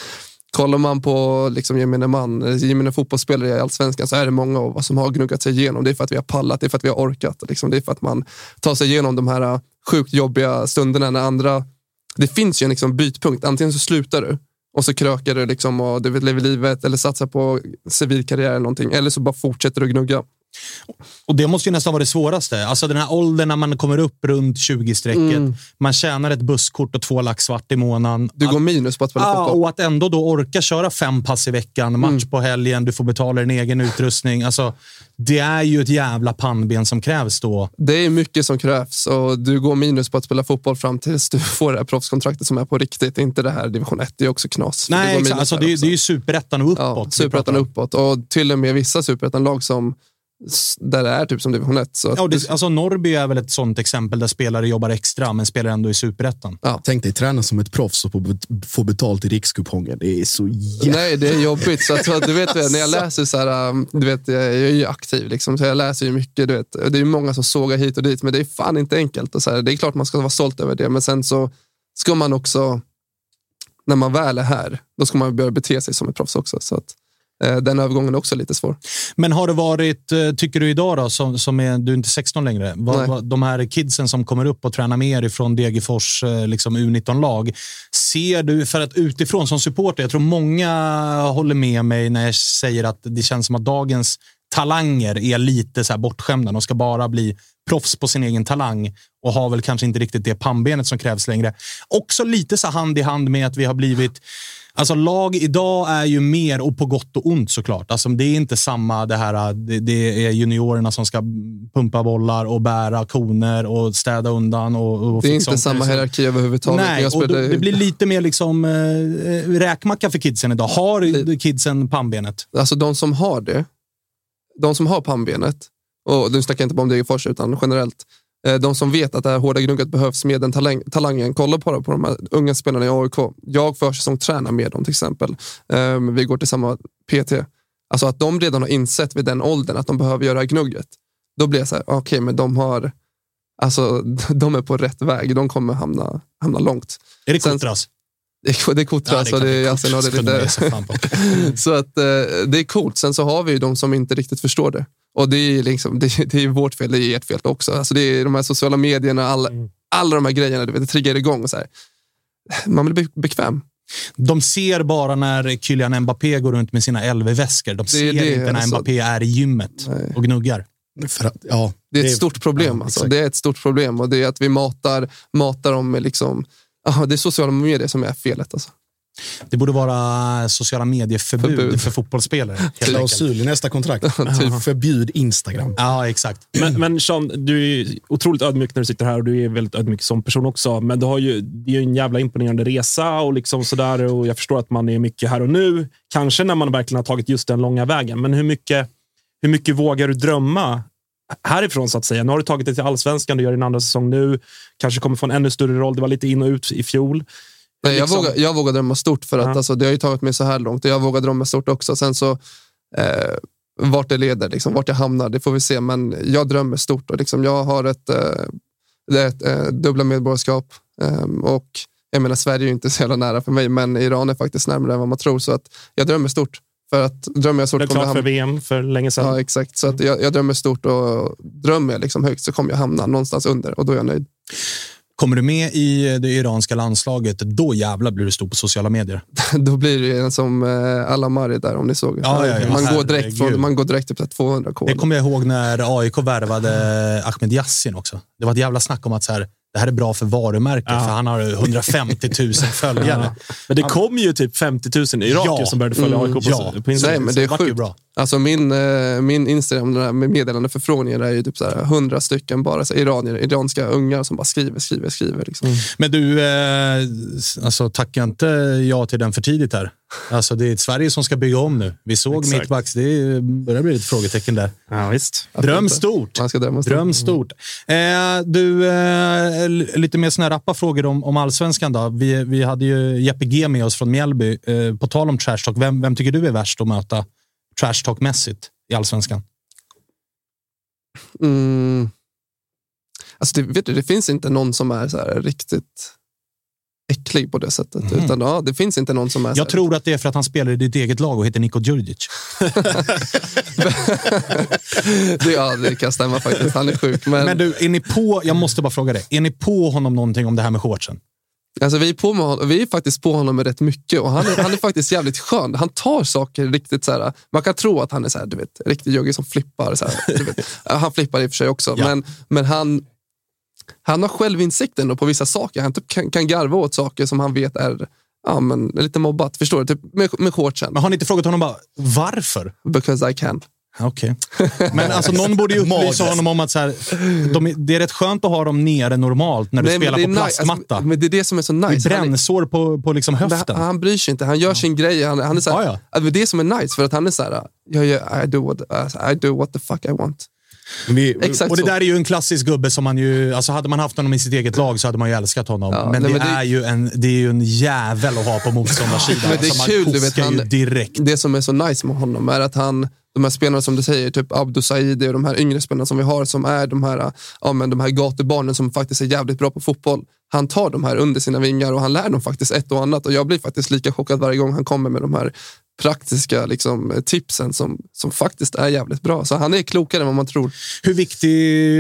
kollar man på liksom, gemene man, gemene fotbollsspelare i allsvenskan så är det många av oss som har gnuggat sig igenom. Det är för att vi har pallat, det är för att vi har orkat. Liksom. Det är för att man tar sig igenom de här sjukt jobbiga stunderna när andra... Det finns ju en liksom, bytpunkt. Antingen så slutar du och så krökar du liksom och du vet, lever livet eller satsar på civilkarriär eller någonting. Eller så bara fortsätter du gnugga. Och det måste ju nästan vara det svåraste. Alltså den här åldern när man kommer upp runt 20-strecket. Mm. Man tjänar ett busskort och två lax svart i månaden. Du går minus på att spela fotboll. och att ändå då orka köra fem pass i veckan, match Mm. på helgen, du får betala din egen utrustning. Alltså, det är ju ett jävla pannben som krävs då. Det är mycket som krävs och du går minus på att spela fotboll fram tills du får det här proffskontraktet som är på riktigt. Inte det här division 1, det är också knas. Nej, exakt. Alltså, det, är- det är ju superettan och uppåt. Ja, superettan om. uppåt och till och med vissa superettan-lag som där det är typ som division 1. Så att Ja, det, alltså Norrby är väl ett sånt exempel där spelare jobbar extra, men spelar ändå i superettan. Tänk dig träna som ett proffs och få bet- få betalt i rikskupongen. Det är så jävla... Nej, det är jobbigt. Så att, du vet, när jag läser så här, um, du vet, jag är ju aktiv, liksom, så jag läser ju mycket. Du vet, det är ju många som sågar hit och dit, men det är fan inte enkelt. Och så här, det är klart man ska vara stolt över det, men sen så ska man också, när man väl är här, då ska man börja bete sig som ett proffs också. Så att, den övergången är också lite svår. Men har det varit, eh, tycker du idag då, som, som är, du är inte 16 längre, vad, vad, de här kidsen som kommer upp och tränar med er ifrån Degerfors eh, liksom U19-lag, ser du, för att utifrån som supporter, jag tror många håller med mig när jag säger att det känns som att dagens talanger är lite så här bortskämda. De ska bara bli proffs på sin egen talang och har väl kanske inte riktigt det pannbenet som krävs längre. Också lite så hand i hand med att vi har blivit Alltså lag idag är ju mer, och på gott och ont såklart. Alltså det är inte samma det här, det, det är juniorerna som ska pumpa bollar och bära koner och städa undan. Och, och Det är inte samma hierarki överhuvudtaget. Nej, och då, det blir lite mer liksom eh, räkmacka för kidsen idag. Har kidsen pannbenet? Alltså de som har det, de som har pannbenet, och nu snackar jag inte bara om Degerfors utan generellt, de som vet att det här hårda gnugget behövs med den talang, talangen, kolla på, på de här unga spelarna i AIK. Jag försäsong tränar med dem till exempel. Ehm, vi går till samma PT. Alltså att de redan har insett vid den åldern att de behöver göra det gnugget. Då blir jag så här, okej, men de har, alltså de är på rätt väg. De kommer hamna, hamna långt. Är det Kotras? Det är, det är Kotras och det är och det ge sig lite... Så att eh, det är coolt. Sen så har vi ju de som inte riktigt förstår det. Och det är, liksom, det, det är vårt fel, det är ert fel också. Alltså det är de här sociala medierna, alla, alla de här grejerna, du vet, det triggar igång. Och så här. Man blir be- bekväm. De ser bara när Kylian Mbappé går runt med sina LV-väskor. De ser det, inte när alltså. Mbappé är i gymmet och gnuggar. För att, ja, Det är ett Det stort problem. ja, alltså. Det är ett stort problem och det är att vi matar, matar dem med liksom, aha, det är sociala medier som är felet. Alltså. Det borde vara sociala medieförbud Förbud. för fotbollsspelare. klausul i nästa kontrakt. Typ. Förbjud Instagram. Ja, exakt. Men, men Sean, du är otroligt ödmjuk när du sitter här och du är väldigt ödmjuk som person också. Men du har ju, det är ju en jävla imponerande resa och liksom sådär. Och jag förstår att man är mycket här och nu. Kanske när man verkligen har tagit just den långa vägen. Men hur mycket, hur mycket vågar du drömma härifrån så att säga? Nu har du tagit dig till allsvenskan, du gör din andra säsong nu. Kanske kommer få en ännu större roll. Det var lite in och ut i fjol. Nej, jag, Liksom- vågar, jag vågar drömma stort för att Ja. alltså, det har ju tagit mig så här långt och jag vågar drömma stort också. Sen så eh, vart det leder, liksom, vart jag hamnar, det får vi se. Men jag drömmer stort och liksom, jag har ett, eh, ett eh, dubbla medborgarskap. Ehm, och jag menar, Sverige är ju inte så jävla nära för mig, men Iran är faktiskt närmare än vad man tror. Så att jag drömmer stort. För att drömmer jag stort Det jag klart för. VM för länge sedan. Ja, exakt. Så att jag, jag drömmer stort och drömmer jag liksom högt så kommer jag hamna någonstans under och då är jag nöjd. Kommer du med i det iranska landslaget, då jävlar blir du stor på sociala medier. då blir det en som eh, Alamari där om ni såg. Ja, ja, ja. man, går direkt från, man går direkt upp till 200 k. Det kommer jag ihåg när AIK värvade Ahmed Yassin också. Det var ett jävla snack om att så här, det här är bra för varumärket, för han har 150 000 följare. Men det kom ju typ 50 000 irakier Ja. som började följa Mm, AIK på, ja. på Instagram. Nej, men det är sjukt. bra. Alltså min, eh, min Instagram med meddelande förfrågningar är ju typ så här 100 stycken bara så iranier, iranska ungar som bara skriver, skriver, skriver. Liksom. Men du, eh, alltså, tacka inte ja till den för tidigt här. Alltså, det är Sverige som ska bygga om nu. Vi såg Exakt. mittbacks, det börjar bli ett frågetecken där. Ja, visst. Dröm stort. Man ska drömma stort. Dröm stort. Eh, du, eh, lite mer såna här rappa frågor om, om allsvenskan. Då. Vi, vi hade ju Jeppe G med oss från Mjällby. Eh, på tal om trash talk, vem, vem tycker du är värst att möta trash talk-mässigt i allsvenskan? Mm. Alltså det, vet du, det finns inte någon som är så här riktigt äcklig på det sättet. Utan ja, det finns inte någon som är. Jag tror att det är för att han spelar i ditt eget lag och heter Niko Djurdjic. det, ja, det kan stämma faktiskt. Han är sjuk. Men, Men du, är ni på, jag måste bara fråga dig, är ni på honom någonting om det här med shortsen? Alltså, vi, är på honom, vi är faktiskt på honom med rätt mycket och han är, han är faktiskt jävligt skön. Han tar saker riktigt så här. Man kan tro att han är så här, du vet, riktig jogge som flippar. Så här. Han flippar i och för sig också, Ja. men, men han, han har självinsikt ändå på vissa saker. Han typ kan, kan garva åt saker som han vet är ja, men, lite mobbat. Förstår du? Typ med, med shortsen. Men har ni inte frågat honom bara, varför? Because I can. Okej. Men alltså, någon borde ju upplysa honom om att så här, de, det är rätt skönt att ha dem nere normalt när du Nej, spelar det på plastmatta. Alltså, men det är det som är så det är nice. Han är- brännsår på, på liksom höften. han, han bryr sig inte. Han gör sin grej. Han, han är så här, Ja, ja, Det är det som är nice. För att han är så här, jag I, do what, I do what the fuck I want. Vi, Exakt och det så. där är ju en klassisk gubbe som man ju... Alltså hade man haft honom i sitt eget lag så hade man ju älskat honom. Ja, men, nej, det, men det- är ju en, det är ju en jävel att ha på motståndarsidan. Men det är alltså, kul, du vet, han- direkt. Det som är så nice med honom är att han, de här spelarna som du säger, typ Abdo Saidi och de här yngre spelarna som vi har som är de här, ja, men de här gatubarnen som faktiskt är jävligt bra på fotboll. Han tar de här under sina vingar och han lär dem faktiskt ett och annat och jag blir faktiskt lika chockad varje gång han kommer med de här praktiska liksom, tipsen som, som faktiskt är jävligt bra. Så han är klokare än vad man tror. Hur viktig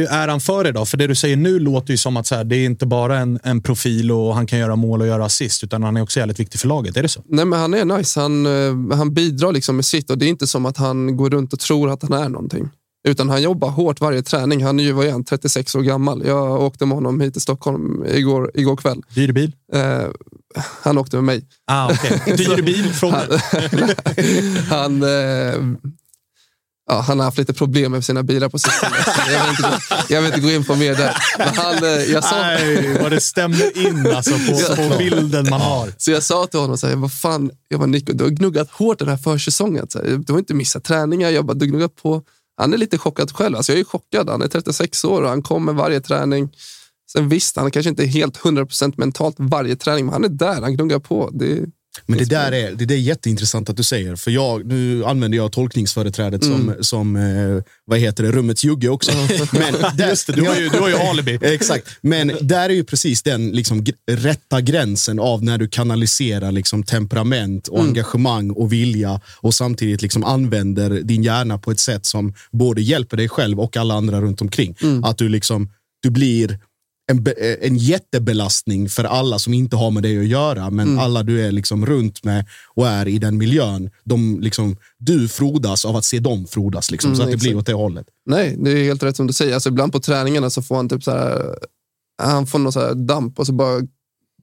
är han för dig då? För det du säger nu låter ju som att så här, det är inte bara en, en profil och han kan göra mål och göra assist, utan han är också jävligt viktig för laget. Är det så? Nej, men han är nice. Han, eh, han bidrar liksom med sitt och det är inte som att han går runt och tror att han är någonting. Utan han jobbar hårt varje träning. Han är ju, vad är han, 36 år gammal. Jag åkte med honom hit till Stockholm igår, igår kväll. Dyr bil? Eh, han åkte med mig. Ah, okay. Dyr bil? Fråga. Han, eh, ja, han har haft lite problem med sina bilar på sistone. jag, vill inte, gå- jag vill inte gå in på mer där. Men han, eh, jag sa, Nej, vad det stämmer in alltså på, på bilden man har. Så jag sa till honom, så här, vad fan, jag bara, Nico, du har gnuggat hårt den här försäsongen. Så här, du har inte missat träningar. Jag bara, du har gnuggat på. Han är lite chockad själv. Alltså, jag är chockad. Han är 36 år och han kommer varje träning. Sen visst, han kanske inte är helt 100% mentalt varje träning, men han är där. Han gnuggar på. Det, men det där är, det där är jätteintressant att du säger. För jag, nu använder jag tolkningsföreträdet som, som eh, vad heter det, rummets jugge också. Men där, Just det, du har ju, du har ju alibi. Exakt, men där är ju precis den liksom, rätta gränsen av när du kanaliserar liksom, temperament och engagemang och vilja och samtidigt liksom, använder din hjärna på ett sätt som både hjälper dig själv och alla andra runt omkring. Att du, liksom, du blir en, en jättebelastning för alla som inte har med dig att göra, men alla du är liksom runt med och är i den miljön, de liksom, du frodas av att se dem frodas. Liksom, Mm, så att det exakt. blir åt det hållet. nej, det är helt rätt som du säger. Alltså, ibland på träningarna så får han typ så här, han får någon så här damp och så bara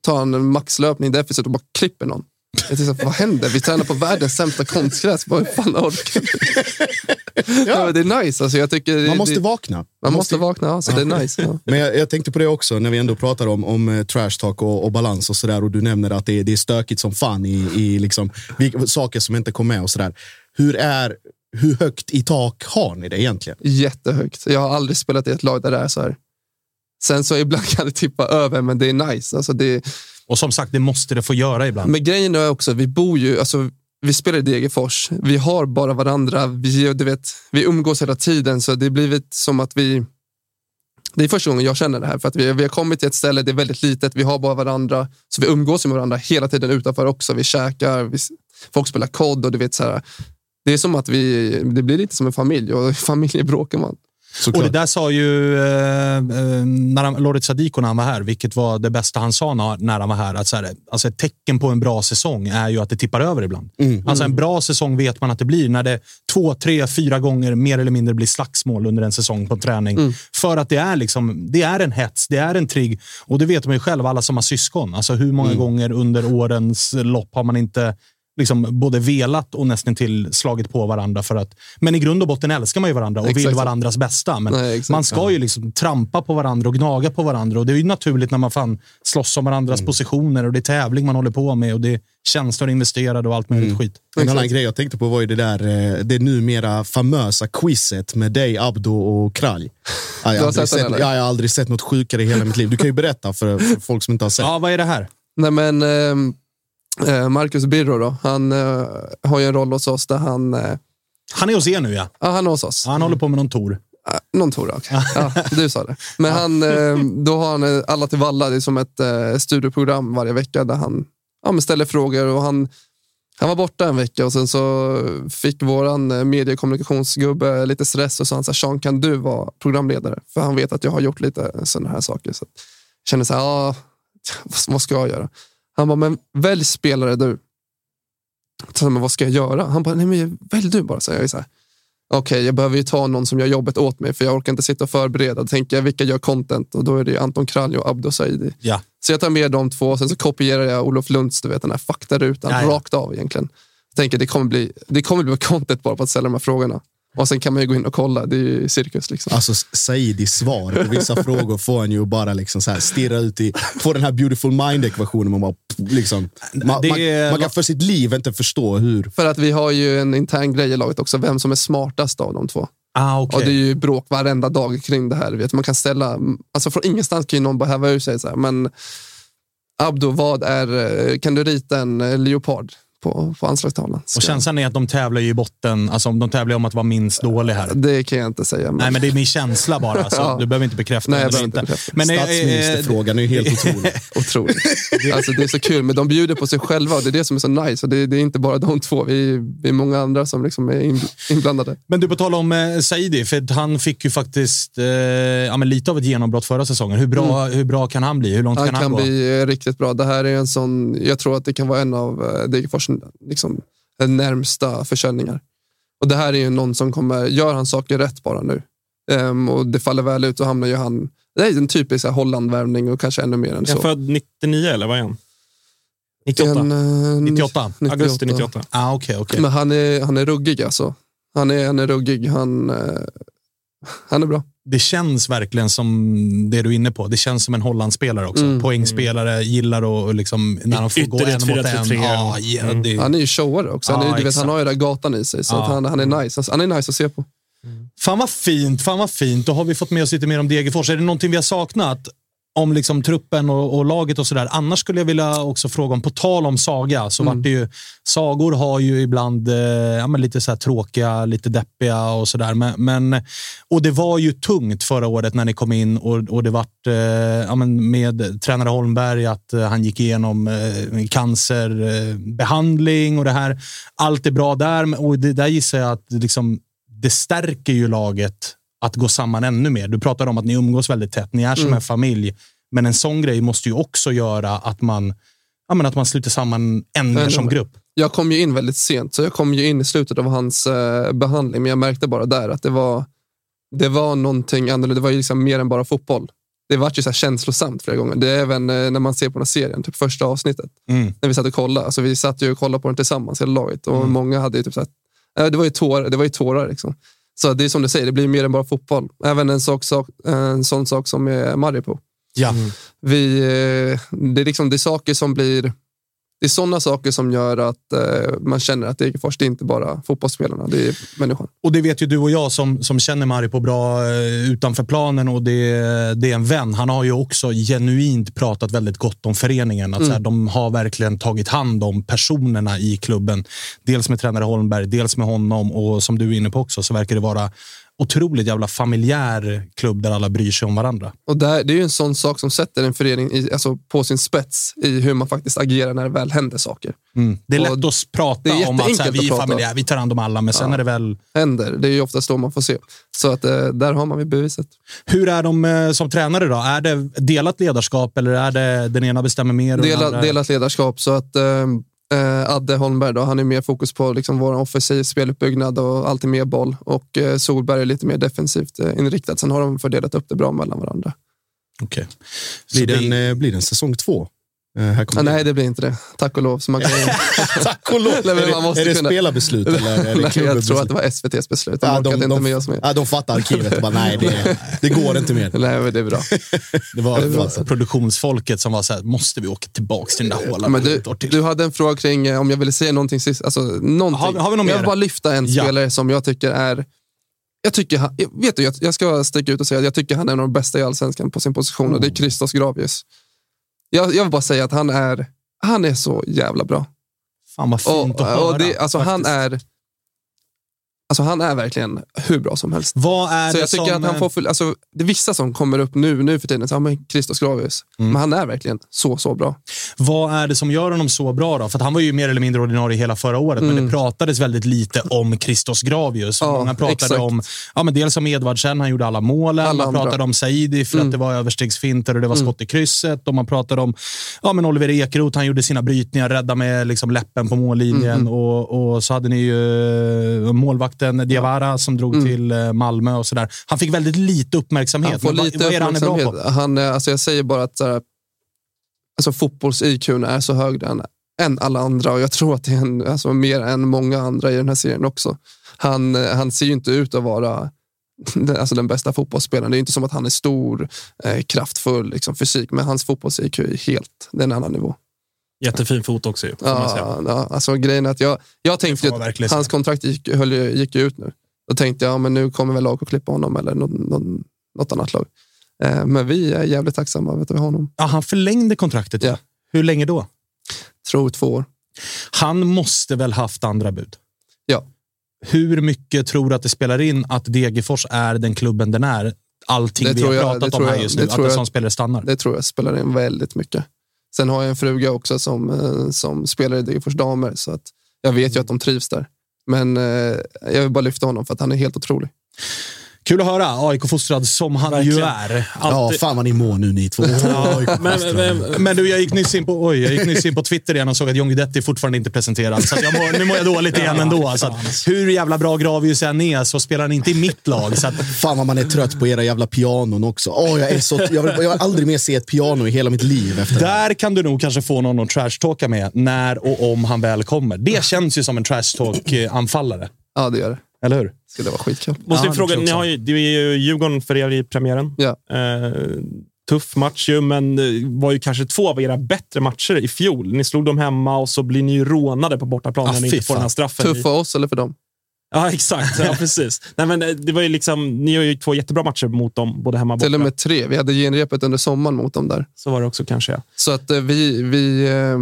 tar han en maxlöpning deficit och bara klipper någon. Jag tänkte, vad händer? Vi tränar på världens sämsta konstgräs. Vad fan orkar ja. Det är nice. Alltså, jag tycker Man måste det, vakna. Man måste vakna, ja, så det är nice. Ja. Men jag, jag tänkte på det också när vi ändå pratar om, om eh, trash talk och, och balans och sådär och du nämner att det, är- det är stökigt som fan i, i liksom, saker som inte kom med och sådär. Hur, är, hur högt i tak har ni det egentligen? Jättehögt. Jag har aldrig spelat i ett lag där det är så här. Sen så ibland kan det tippa över, men det är nice. Alltså det, Och som sagt, det måste det få göra ibland. Men grejen är också, vi bor ju, alltså, vi spelar i Degerfors. Vi har bara varandra. Vi, du vet, vi umgås hela tiden, så det har blivit som att vi... Det är första gången jag känner det här, för att vi, vi har kommit till ett ställe, det är väldigt litet, vi har bara varandra. Så vi umgås med varandra hela tiden utanför också. Vi käkar, vi, folk spelar kod och du vet så här. det är som att vi, det blir lite som en familj och i familjer bråkar man. Och det där sa ju eh, eh, när han, Lorit Sadiko när han var här, vilket var det bästa han sa när, när han var här. Att så här, alltså ett tecken på en bra säsong är ju att det tippar över ibland. Mm. Alltså en bra säsong vet man att det blir när det två, tre, fyra gånger mer eller mindre blir slagsmål under en säsong på träning. Mm. För att det är, liksom, det är en hets, det är en trigg. Och det vet man ju själv, alla som har syskon. Alltså hur många Mm. gånger under årens lopp har man inte liksom både velat och nästan till slagit på varandra. för att Men i grund och botten älskar man ju varandra och Exakt vill varandras bästa. Men Nej, man ska ju liksom trampa på varandra och gnaga på varandra. Och Det är ju naturligt när man fan slåss om varandras Mm. positioner och det är tävling man håller på med och det är tjänster investerade och allt möjligt Mm. skit. En annan grej jag tänkte på var ju det där eh, det numera famösa quizet med dig, Abdo och Kralj. Ja, jag, har aldrig sett den, jag har aldrig sett något sjukare i hela mitt liv. Du kan ju berätta för, för folk som inte har sett. Ja, vad är det här? Nej, men, eh, Marcus Birro då, han eh, har ju en roll hos oss där han... Eh, Han är hos er nu ja. ja, han är hos oss. Han håller på med någon tour. Eh, Någon tror jag. okej. Ja, du sa det. Men han, eh, då har han eh, Alla till Valla, det är som ett eh, studioprogram varje vecka där han ja, ställer frågor. och han, han var borta en vecka och sen så fick eh, mediekommunikationsgubbe lite stress och sa han så här, Sean kan du vara programledare? För han vet att jag har gjort lite sådana här saker. Så jag kände så här, ja, vad ska jag göra? Han bara, men välj spelare du. Så, men vad ska jag göra? Han bara, nej men välj du bara. Så jag är så här, okej, jag behöver ju ta någon som gör jobbet åt mig för jag orkar inte sitta och förbereda. Då tänker jag, vilka gör content? Och då är det Anton Kralj och Abdo Saidi. Ja. Så jag tar med de två och sen så kopierar jag Olof Lunds, du vet den här faktarutan, Ja, ja. rakt av egentligen. Jag tänker det kommer, bli, det kommer bli content bara på att ställa de här frågorna. Och sen kan man ju gå in och kolla, det är ju cirkus liksom. Alltså Saidis svar på vissa frågor får en ju bara liksom så här stirra ut i, på den här beautiful mind-ekvationen. Man, bara, liksom, man, Det man, är- man kan för sitt liv inte förstå hur. För att vi har ju en intern grej i laget också, vem som är smartast av de två. Ah, okay. Och det är ju bråk varenda dag kring det här. Vet. Man kan ställa, alltså från ingenstans kan ju någon bara häva ur sig så här, men Abdo, vad är, eh, kan du rita en eh, leopard på, på anslagstavlan? Ska- Och känslan är att de tävlar ju i botten. Alltså, de tävlar om att vara minst dålig här. Det kan jag inte säga. Men... Nej, men det är min känsla bara. Så Ja. Du behöver inte bekräfta Nej, jag behöver inte. bekräfta. Men, eh, Statsministerfrågan är ju helt otrolig. Otroligt. Alltså, det är så kul, men de bjuder på sig själva och det är det som är så nice. Och det, det är inte bara de två, vi, vi är många andra som liksom är in, inblandade. Men du, på tal om eh, Saidi, för han fick ju faktiskt eh, ja, men lite av ett genombrott förra säsongen. Hur bra, hur bra kan han bli? Hur långt Han kan han, kan gå? bli eh, riktigt bra. Det här är en sån, jag tror att det kan vara en av eh, Degerfors liksom, närmsta försäljningar. Och det här är ju någon som kommer, gör han saker rätt bara nu ehm, och det faller väl ut och hamnar ju han, det är en typisk Hollandvärvning och kanske ännu mer än så. han född 99 eller vad är han? 98? En, eh, 98? Augusti 98. Ah, okay, okay. Men han är, han är ruggig alltså. Han är, han är ruggig, han, eh, han är bra. Det känns verkligen som det du är inne på. Det känns som en Hollandspelare också. Mm. Poängspelare, gillar och liksom, när han får gå en mot 4-3-3. en. Ja, ja, Mm. det, Han är ju showare också. Han, är, Ja, du vet, han har ju den där gatan i sig, så Ja. att han, han är nice. Han är nice att se på. Fan vad fint, fan vad fint. Då har vi fått med oss lite mer om Degerfors. Är det någonting vi har saknat? Om liksom truppen och, och laget och sådär. Annars skulle jag vilja också fråga om, på tal om saga, så vart det ju, sagor har ju ibland eh, ja, lite så tråkiga, lite deppiga och sådär. Men, men, och det var ju tungt förra året när ni kom in och, och det vart eh, ja, med tränare Holmberg att eh, han gick igenom eh, cancerbehandling och det här. Allt är bra där och det där gissar jag att liksom, det stärker ju laget att gå samman ännu mer. Du pratar om att ni umgås väldigt tätt. Ni är som Mm. en familj. Men en sån grej måste ju också göra att man, ja, men att man sluter samman ännu mer som grupp. Jag kom ju in väldigt sent, så jag kom ju in i slutet av hans eh, behandling, men jag märkte bara där att det var, det var någonting annorlunda. Det var ju liksom mer än bara fotboll. Det var ju så här känslosamt flera gånger. Det är även eh, när man ser på den här serien, typ första avsnittet. Mm. När vi satt och kollade. Alltså, vi satt ju och kollade på den tillsammans, hela laget. Och många hade ju typ så här, eh, det var ju tårar. Det var ju tårar liksom. Så det är som du säger, det blir mer än bara fotboll. Även en, sak, sak, en sån sak som är Mariupol. Ja. Vi, eh, det, är liksom, det är saker som blir... Det är sådana saker som gör att eh, man känner att Degerfors, det är inte bara fotbollsspelarna, det är människan. Och det vet ju du och jag som, som känner Mari på bra eh, utanför planen och det, det är en vän. Han har ju också genuint pratat väldigt gott om föreningen. Att så här, de har verkligen tagit hand om personerna i klubben. Dels med tränare Holmberg, dels med honom och som du är inne på också så verkar det vara otroligt jävla familjär klubb där alla bryr sig om varandra. Och där, det är ju en sån sak som sätter en förening i, alltså på sin spets i hur man faktiskt agerar när det väl händer saker. Mm. Det är Och lätt att prata om att så här, vi är familjär, vi tar hand om alla, men sen Ja. är det väl... Händer. Det är ju oftast då man får se. Så att eh, där har man ju beviset. Hur är de eh, som tränare då? Är det delat ledarskap eller är det den ena bestämmer mer? och den Delat, ledarskap. Så att eh, eh, Adde Holmberg, då, han är mer fokus på liksom vår offensiv speluppbyggnad och alltid mer boll. Och eh, Solberg är lite mer defensivt eh, inriktad. Sen har de fördelat upp det bra mellan varandra. Okej. Blir det, en, eh, blir det en säsong två? Här Ah, nej, det blir inte det. Tack och lov. Så man kan... Tack och lov. Nej, man det, måste är det kunna- spelarbeslut eller är det Nej, jag tror att det var SVTs beslut. De Ja, orkade de, inte de, med oss mer. ja, de fattar arkivet bara, nej, det, det går inte mer. Nej, men det är bra. Det var, Det var alltså, produktionsfolket som var så här, måste vi åka tillbaka till den där hålan Men du, du hade en fråga kring eh, om jag ville säga någonting sist. Alltså, någonting. Har vi- har vi något jag mer? vill bara lyfta en Ja. spelare som jag tycker är... Jag, tycker han, vet du, jag, jag ska sticka ut och säga att jag tycker han är en av de bästa i allsvenskan på sin position och det är Christos Gravius. Jag, jag vill bara säga att han är, han är så jävla bra. Fan vad fint Och, att höra. och det, alltså, han, är, alltså, han är verkligen hur bra som helst. Vad är Så det jag tycker som... att han får, full- alltså, det är vissa som kommer upp nu, nu för tiden, så, ja, men Christos Gravius. Mm. Men han är verkligen så, så bra. Vad är det som gör honom så bra då? För att han var ju mer eller mindre ordinarie hela förra året, men det pratades väldigt lite om Christos Gravius. Mm. Ja, Många pratade exakt. om, ja, men dels om Edvardsen, han gjorde alla målen. Alla man pratade om Saidi för att Mm. det var överstegsfinter och det var skott i krysset. Och man pratade om ja, men Oliver Ekeroth, han gjorde sina brytningar, rädda med liksom läppen på mållinjen. Mm. Och, och så hade ni ju eh, målvakten Diawara som drog till eh, Malmö och sådär. Han fick väldigt lite uppmärksamhet. Han får lite vad är han är bra på? Han, är- alltså jag säger bara att här, alltså fotbolls-IQ är så hög än, än alla andra och jag tror att det är en, alltså mer än många andra i den här serien också. Han, eh, han ser ju inte ut att vara den, alltså den bästa fotbollsspelaren. Det är inte som att han är stor, eh, kraftfull liksom, fysik, men hans fotbolls-IQ är helt, det är en annan nivå. Jättefin fot också ju. Ja, ja, alltså grejen att jag, jag tänkte att hans kontrakt gick, höll, gick ut nu. Då tänkte jag, ja, men nu kommer väl lag att klippa honom eller något, något, något annat lag. Eh, men vi är jävligt tacksamma över att vi har honom. Ja, han förlängde kontraktet. Ja. Hur länge då? Tror två år. Han måste väl haft andra bud? Ja. Hur mycket tror du att det spelar in att Degerfors är den klubben den är? Allting Det vi har jag- pratat det om här jag- just nu, att en jag- sån spelare stannar. Det tror jag spelar in väldigt mycket. Sen har jag en fruga också som, eh, som spelar i Degerfors damer, så att jag vet ju att de trivs där. Men eh, jag vill bara lyfta honom för att han är helt otrolig. Kul att höra. AIK-fostrad som han ju Verkligen. är. ja, Alltid. fan vad ni mår nu ni två. Men, men, Men du, jag gick, nyss in på, oj, jag gick nyss in på Twitter igen och såg att John Guidetti fortfarande inte är presenterad. Så att jag mår, nu mår jag dåligt igen ändå. Så att, hur jävla bra Gravius än är så spelar han inte i mitt lag. Så att, Fan vad man är trött på era jävla pianon också. Åh, jag, är så, jag, vill, jag vill aldrig mer se ett piano i hela mitt liv. Efter det. Där kan du nog kanske få någon att trashtalka med när och om han väl kommer. Det känns ju som en trashtalk-anfallare. Ja, det gör det. Eller hur? Skulle vara skitkul. måste Ja, fråga, ni har ju, det är ju Djurgården för er i premiären. Ja. Eh, tuff match ju, men det var ju kanske två av era bättre matcher i fjol. Ni slog dem hemma och så blir ni ju rånade på bortaplan Ah, när ni inte får den här straffen. Tuff för oss eller för dem? Ja, exakt. Ja, precis. Nej, men eh, det var ju liksom, ni har ju två jättebra matcher mot dem, både hemma och borta. Till och med tre. Vi hade genrepet under sommaren mot dem där. Så var det också kanske. Ja. Så att eh, vi... vi eh,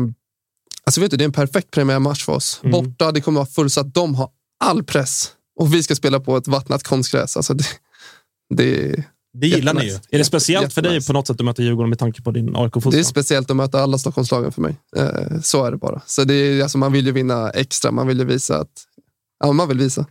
alltså vet du, det är en perfekt premiärmatch för oss. Mm. Borta, det kommer vara fullsatt. De har all press. Och vi ska spela på ett vattnat konstgräs. Alltså det, det, Det gillar ni ju. Är det speciellt för dig på något sätt att möta Djurgården med tanke på din det är speciellt att möta alla Stockholmslagen för mig. Eh, så är det bara. Så det är, alltså, man vill ju vinna extra. Man vill ju visa att... Ja, man vill visa.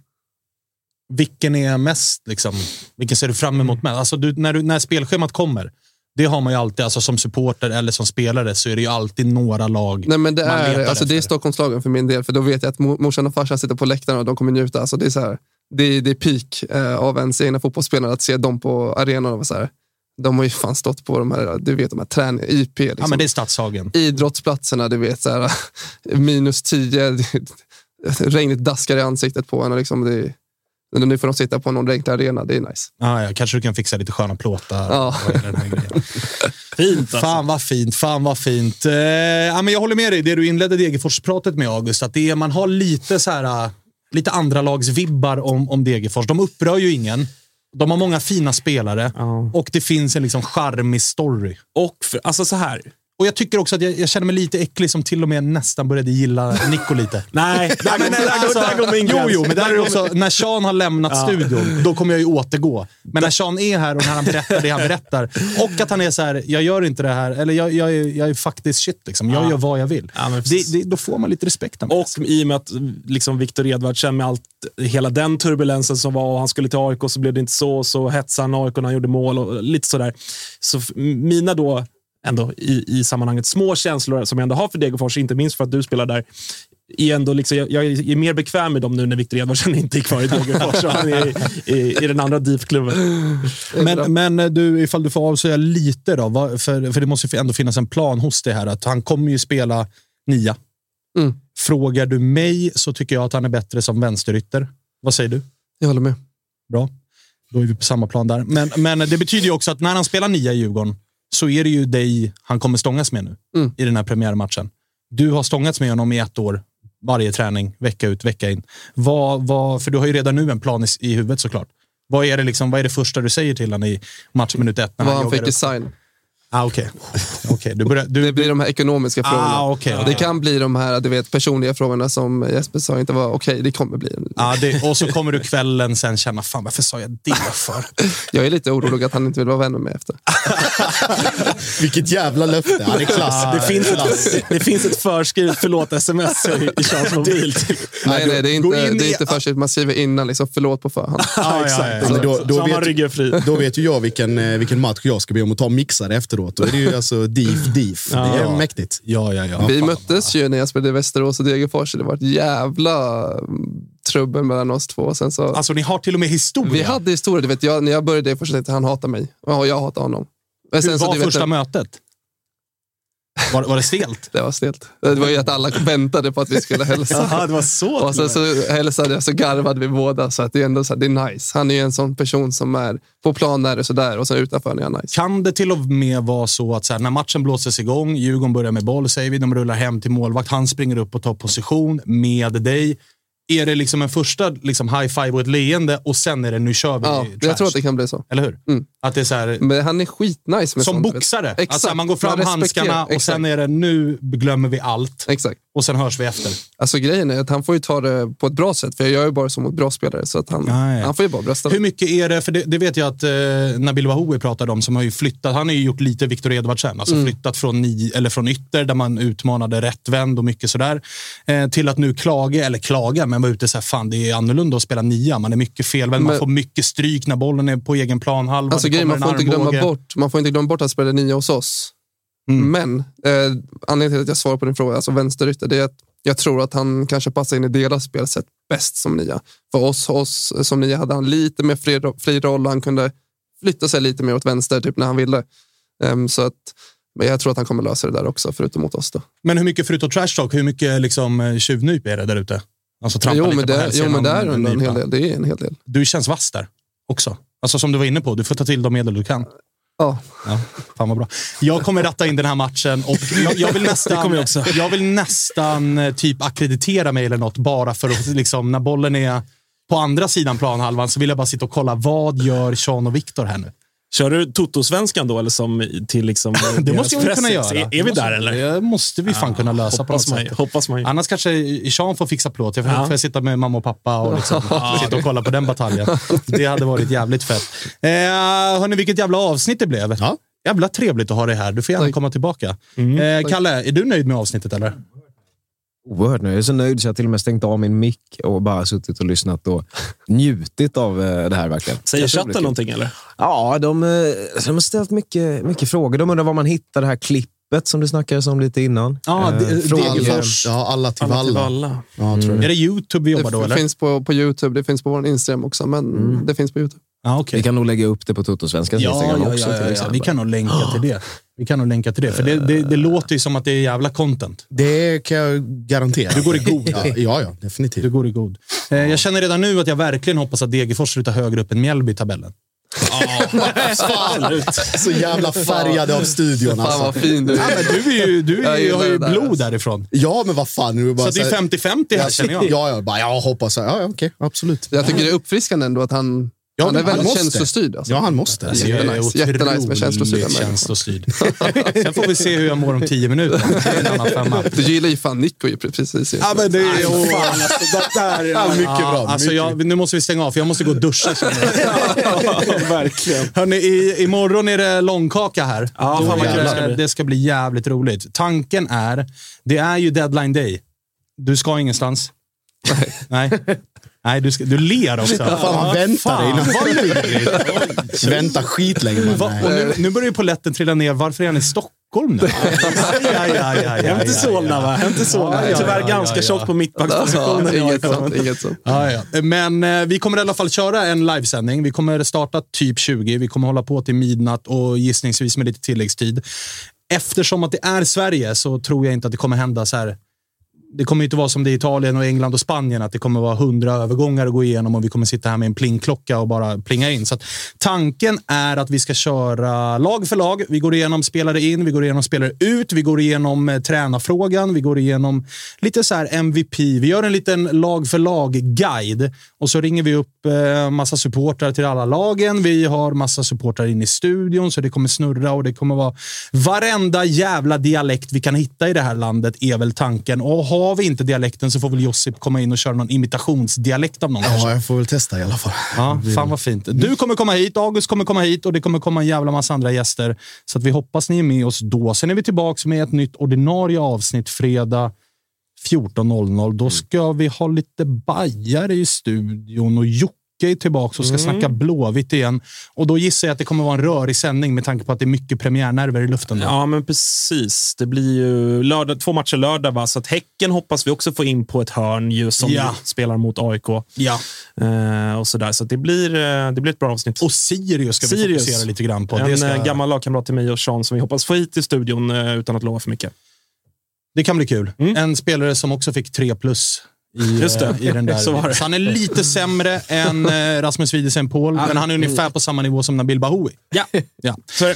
Vilken är mest, liksom, vilken ser du fram emot mest? Alltså, du, när, du, när spelschemat kommer, det har man ju alltid, alltså som supporter eller som spelare, så är det ju alltid några lag Nej, men det, man är, letar alltså, det är efter. Stockholmslagen för min del. För då vet jag att mor- morsan och farsan sitter på läktaren och de kommer njuta. Alltså, det, är så här, det, är- det är peak eh, av ens egna fotbollsspelare att se dem på arenan. Och så här, de har ju fan stått på de här, du vet, de här träning, IP. Liksom. Ja, men det är Stadshagen. Idrottsplatserna, du vet, så här, minus tio, regnet daskar i ansiktet på en. Och liksom det, nu får de sitta på någon enkel arena, det är nice. Ja, ja, kanske du kan fixa lite sköna plåtar. Ja. Fint alltså. Fan vad fint, fan vad fint. Eh, ja, men jag håller med dig, det du inledde Degerfors-pratet med August, att det är, man har lite så här, äh, lite andra lags vibbar om, om Degerfors. De upprör ju ingen. De har många fina spelare Ja. och det finns en liksom charmig story. Och för, alltså så här, Och jag tycker också att jag, jag känner mig lite äcklig som till och med nästan började gilla Nico lite. Nej, där, men, där, Alltså, där går min jo, gräns. jo, men där är också, när Sean har lämnat Ja. studion, då kommer jag ju återgå. Men när Sean är här och när han berättar det han berättar och att han är så här, jag gör inte det här, eller jag, jag, är, jag är faktiskt shit. Liksom. Jag Ja. gör vad jag vill. Ja, det, det, då får man lite respekt. Och i och med att liksom Viktor Edvardsen med allt, hela den turbulensen som var och han skulle till AIK så blev det inte så. Så hetsade han AIK när han gjorde mål och lite sådär. Så mina då, ändå i, i sammanhanget, små känslor som jag ändå har för Degerfors, inte minst för att du spelar där, är ändå liksom, jag, jag är mer bekväm med dem nu när Viktor Edvardsen inte är kvar i Degerfors och han är i, i, i den andra DIF-klubben. Men, men eh, du, ifall du får avslöja lite då, för, för det måste ju ändå finnas en plan hos dig här. Att han kommer ju spela nia. Mm. Frågar du mig så tycker jag att han är bättre som vänsterytter. Vad säger du? Jag håller med. Bra. Då är vi på samma plan där. Men, men det betyder ju också att när han spelar nia i Djurgården så är det ju dig han kommer stångas med nu Mm. i den här premiärmatchen. Du har stångats med honom i ett år, varje träning, vecka ut, vecka in. Vad, vad, för du har ju redan nu en plan i, i huvudet såklart. Vad är, det liksom, vad är det första du säger till honom i matchminut ett? När Vad han joggar fick i upp? sign. Ah, Okej, du börjar... Du, Det blir de här ekonomiska frågorna. Ah, okej, Det kan bli de här du vet, personliga frågorna som Jesper sa inte var okej, det kommer bli. ja, det, och så kommer du kvällen sen känna, fan varför sa jag det för? Jag är lite orolig att han inte vill vara vänner med efter. Vilket jävla löfte. Han är klass. Det finns ett, det finns ett förskrivet förlåt-sms i, i Charles mobil. Nej, nej, det är inte, in det är inte först man skriver innan, liksom, förlåt på förhand. Ja, ja, ja. Ja, men då, då, vet, då vet ju jag vilken, eh, vilken match jag ska be om att ta mixare efteråt. Då är det ju alltså DIF, DIF. Det är Ja. mäktigt. Ja, ja, ja. Vi möttes ju när jag spelade i Västerås och Degerfors. Det var ett jävla mm, trubbel mellan oss två. Sen så, Alltså ni har till och med historia. vi hade historia. Du vet, jag, när jag började i första tänkte han hatar mig och jag hatar honom. Men Hur så, var du vet, första det, mötet? Var, var det stelt? det var stelt. Det var ju att alla väntade på att vi skulle hälsa. Jaha, det var så. Och sen så hälsade jag, så garvade vi båda. Så att det är ändå så här, det är nice. Han är ju en sån person som är på plan är det sådär och sen utanför är han nice. Kan det till och med vara så att så här, när matchen blåses igång, Djurgården börjar med boll, säger vi, de rullar hem till målvakt, han springer upp och tar position med dig. Är det liksom en första liksom high five och ett leende och sen är det nu kör vi Ja, trash? jag tror att det kan bli så. Eller hur? Mm. Att det är så här, Men han är skitnice med som sånt. boxare. Exakt. Alltså, man går fram respekterar. handskarna och Exakt. sen är det nu glömmer vi allt Exakt. och sen hörs vi efter. Alltså grejen är att han får ju ta det på ett bra sätt. För jag gör ju bara så mot bra spelare. Så att han, han får ju bara brösta. Hur mycket är det, för det, det vet jag att eh, Nabil Wahoui pratade om, som har ju flyttat, han har ju gjort lite Viktor Edvardsen, alltså Mm. flyttat från, ni, eller från ytter där man utmanade rättvänd och mycket sådär, eh, till att nu klaga, eller klaga, men vara ute så här, fan det är annorlunda att spela nia, man är mycket felvänd, man får mycket stryk när bollen är på egen planhalva. Alltså grejen, kommer man får, inte glömma bort, man får inte glömma bort att spela nio hos oss. Mm. Men eh, anledningen till att jag svarar på din fråga, alltså vänsterytter, det är att jag tror att han kanske passar in i deras spelsätt bäst som nia. För oss, oss som nia hade han lite mer fri, fri roll och han kunde flytta sig lite mer åt vänster typ när han ville. Ehm, så att, men jag tror att han kommer lösa det där också, förutom mot oss. Då. Men hur mycket, förutom trash talk, hur mycket liksom, eh, tjuvnyp är det där ute? Alltså trampa Jo lite men, det, jo, men det är en hel del. Det är en hel del. Du känns vass där också. Alltså som du var inne på, du får ta till de medel du kan. Ja. Ja, fan vad bra. Jag kommer ratta in den här matchen och jag, jag, vill, nästan, jag jag vill nästan eh, typ akkreditera mig eller något bara för att liksom, när bollen är på andra sidan planhalvan så vill jag bara sitta och kolla vad gör Sean och Viktor här nu? Kör du Toto-svenskan då, eller som till liksom Det måste väl kunna göra. Är, är vi Det måste- där eller? Det måste vi fan kunna lösa på något hoppas man, sätt. hoppas man. Annars kanske Sean får fixa plåt. Jag får, Ja. får jag sitta med mamma och pappa och liksom sitta och kolla på den bataljen. Det hade varit jävligt fett. Eh, hörni, vilket jävla avsnitt det blev. Ja. Jävla trevligt att ha dig här. Du får gärna Tack. komma tillbaka. Mm. Eh, Kalle, är du nöjd med avsnittet eller? Oerhört nöjd. Jag är så nöjd så jag till och med stängt av min mick och bara suttit och lyssnat och njutit av eh, det här verkligen. Säger chatten någonting eller? Ja, de, eh, de har ställt mycket, mycket frågor. De undrar var man hittar det här klippet som det snackades om lite innan. Ja, Eh, det- frågor- Degerfors. Ja, alla till Alla till valla. Valla. Ja, tror jag. Är det YouTube vi jobbar Det då eller? finns på, på YouTube, det finns på vår Instagram också, men det finns på YouTube. Ja, Vi okej. kan nog lägga upp det på Toto-svenskans Ja, Instagram ja, också. ja, till ja, ja. Vi kan nog länka till det. Vi kan nog länka till det, för det, det, det låter ju som att det är jävla content. Det kan jag garantera. Du går i god. Ja, ja, ja definitivt. Du går i god. Eh, jag känner redan nu att jag verkligen hoppas att Degerfors slutar högre upp än Mjällby i tabellen. Absolut. Så jävla färgade av studion Fan alltså. vad fin du Ja, är. men du är ju, du är, Jag ju- har ju blod alltså. därifrån. Ja, men vad fan. Nu är det bara Så det är här- 50-50 här känner jag. Ja, ja, bara, jag hoppas. Ja, ja, okej. Absolut. Jag tycker det är uppfriskande ändå att han Ja, han är han väldigt måste. känslostyrd. Alltså. Ja, han måste. Alltså, jag är Jättenice. Jättenice med känslostyrda känslostyrd. Sen får vi se hur jag mår om tio minuter. Det är en annan femma. Du gillar ju fan Nico ju precis. Ja, men det är... Åh, alltså, det där, Ja, mycket bra, Alltså, mycket. jag, nu måste vi stänga av, för jag måste gå och duscha. Ja, verkligen. Hörrni, i, imorgon är det långkaka här. Ja, Då fan vad det ska det ska bli jävligt roligt. Tanken är, det är ju deadline day. Du ska ingenstans. Nej. Nej, du, ska, du ler också. Fan, man väntar innan. vad. Vänta skitlänge. Va? Nej. Nu, nu börjar ju polletten trilla ner. Varför är han i Stockholm nu? Hem till Solna, va? Hem till Solna. Ja, ja, Tyvärr ganska ja, ja. tjock på mittbackspositionen. Inget sånt. Inget. Men eh, vi kommer i alla fall köra en livesändning. Vi kommer starta typ 20. Vi kommer hålla på till midnatt och gissningsvis med lite tilläggstid. Eftersom att det är Sverige så tror jag inte att det kommer hända så här. Det kommer inte vara som det är i Italien, och England och Spanien, att det kommer vara hundra övergångar att gå igenom och vi kommer sitta här med en plingklocka och bara plinga in. Så att tanken är att vi ska köra lag för lag. Vi går igenom spelare in, vi går igenom spelare ut, vi går igenom eh, tränarfrågan, vi går igenom lite så här MVP. Vi gör en liten lag för lag-guide och så ringer vi upp eh, massa supportrar till alla lagen. Vi har massa supportrar in i studion så det kommer snurra och det kommer vara varenda jävla dialekt vi kan hitta i det här landet är väl tanken. Och har vi inte dialekten så får väl Josip komma in och köra någon imitationsdialekt av någon. kanske. Ja, jag får väl testa i alla fall. Ja, fan vad fint. Du kommer komma hit, August kommer komma hit och det kommer komma en jävla massa andra gäster. Så att vi hoppas ni är med oss då. Sen är vi tillbaka med ett nytt ordinarie avsnitt fredag 14.00. Då ska vi ha lite bajare i studion och Jocke är tillbaka och ska snacka Blåvitt igen. Och då gissar jag att det kommer vara en rörig sändning med tanke på att det är mycket premiärnerver i luften. Då. Ja, men precis. Det blir ju lördag, två matcher lördag, va? så att Häcken hoppas vi också få in på ett hörn ju, som Ja. spelar mot AIK. Ja. Eh, och så där. så det, blir, eh, det blir ett bra avsnitt. Och Sirius ska vi Sirius. fokusera lite grann på. En Det, ska, eh, gammal lagkamrat till mig och Sean som vi hoppas få hit i studion eh, utan att lova för mycket. det kan bli kul. Mm. En spelare som också fick tre plus i, Just det. eh, i den där. Så var det. han är lite sämre än eh, Rasmus Wiedesen Paul, men han är ungefär på samma nivå som Nabil Bahoui. Ja, Ja. så. Eh,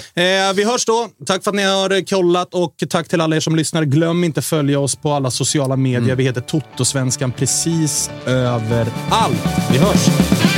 vi hörs då. Tack för att ni har kollat och tack till alla er som lyssnar. Glöm inte följa oss på alla sociala medier. Vi heter Toto-svenskan precis överallt. Vi hörs!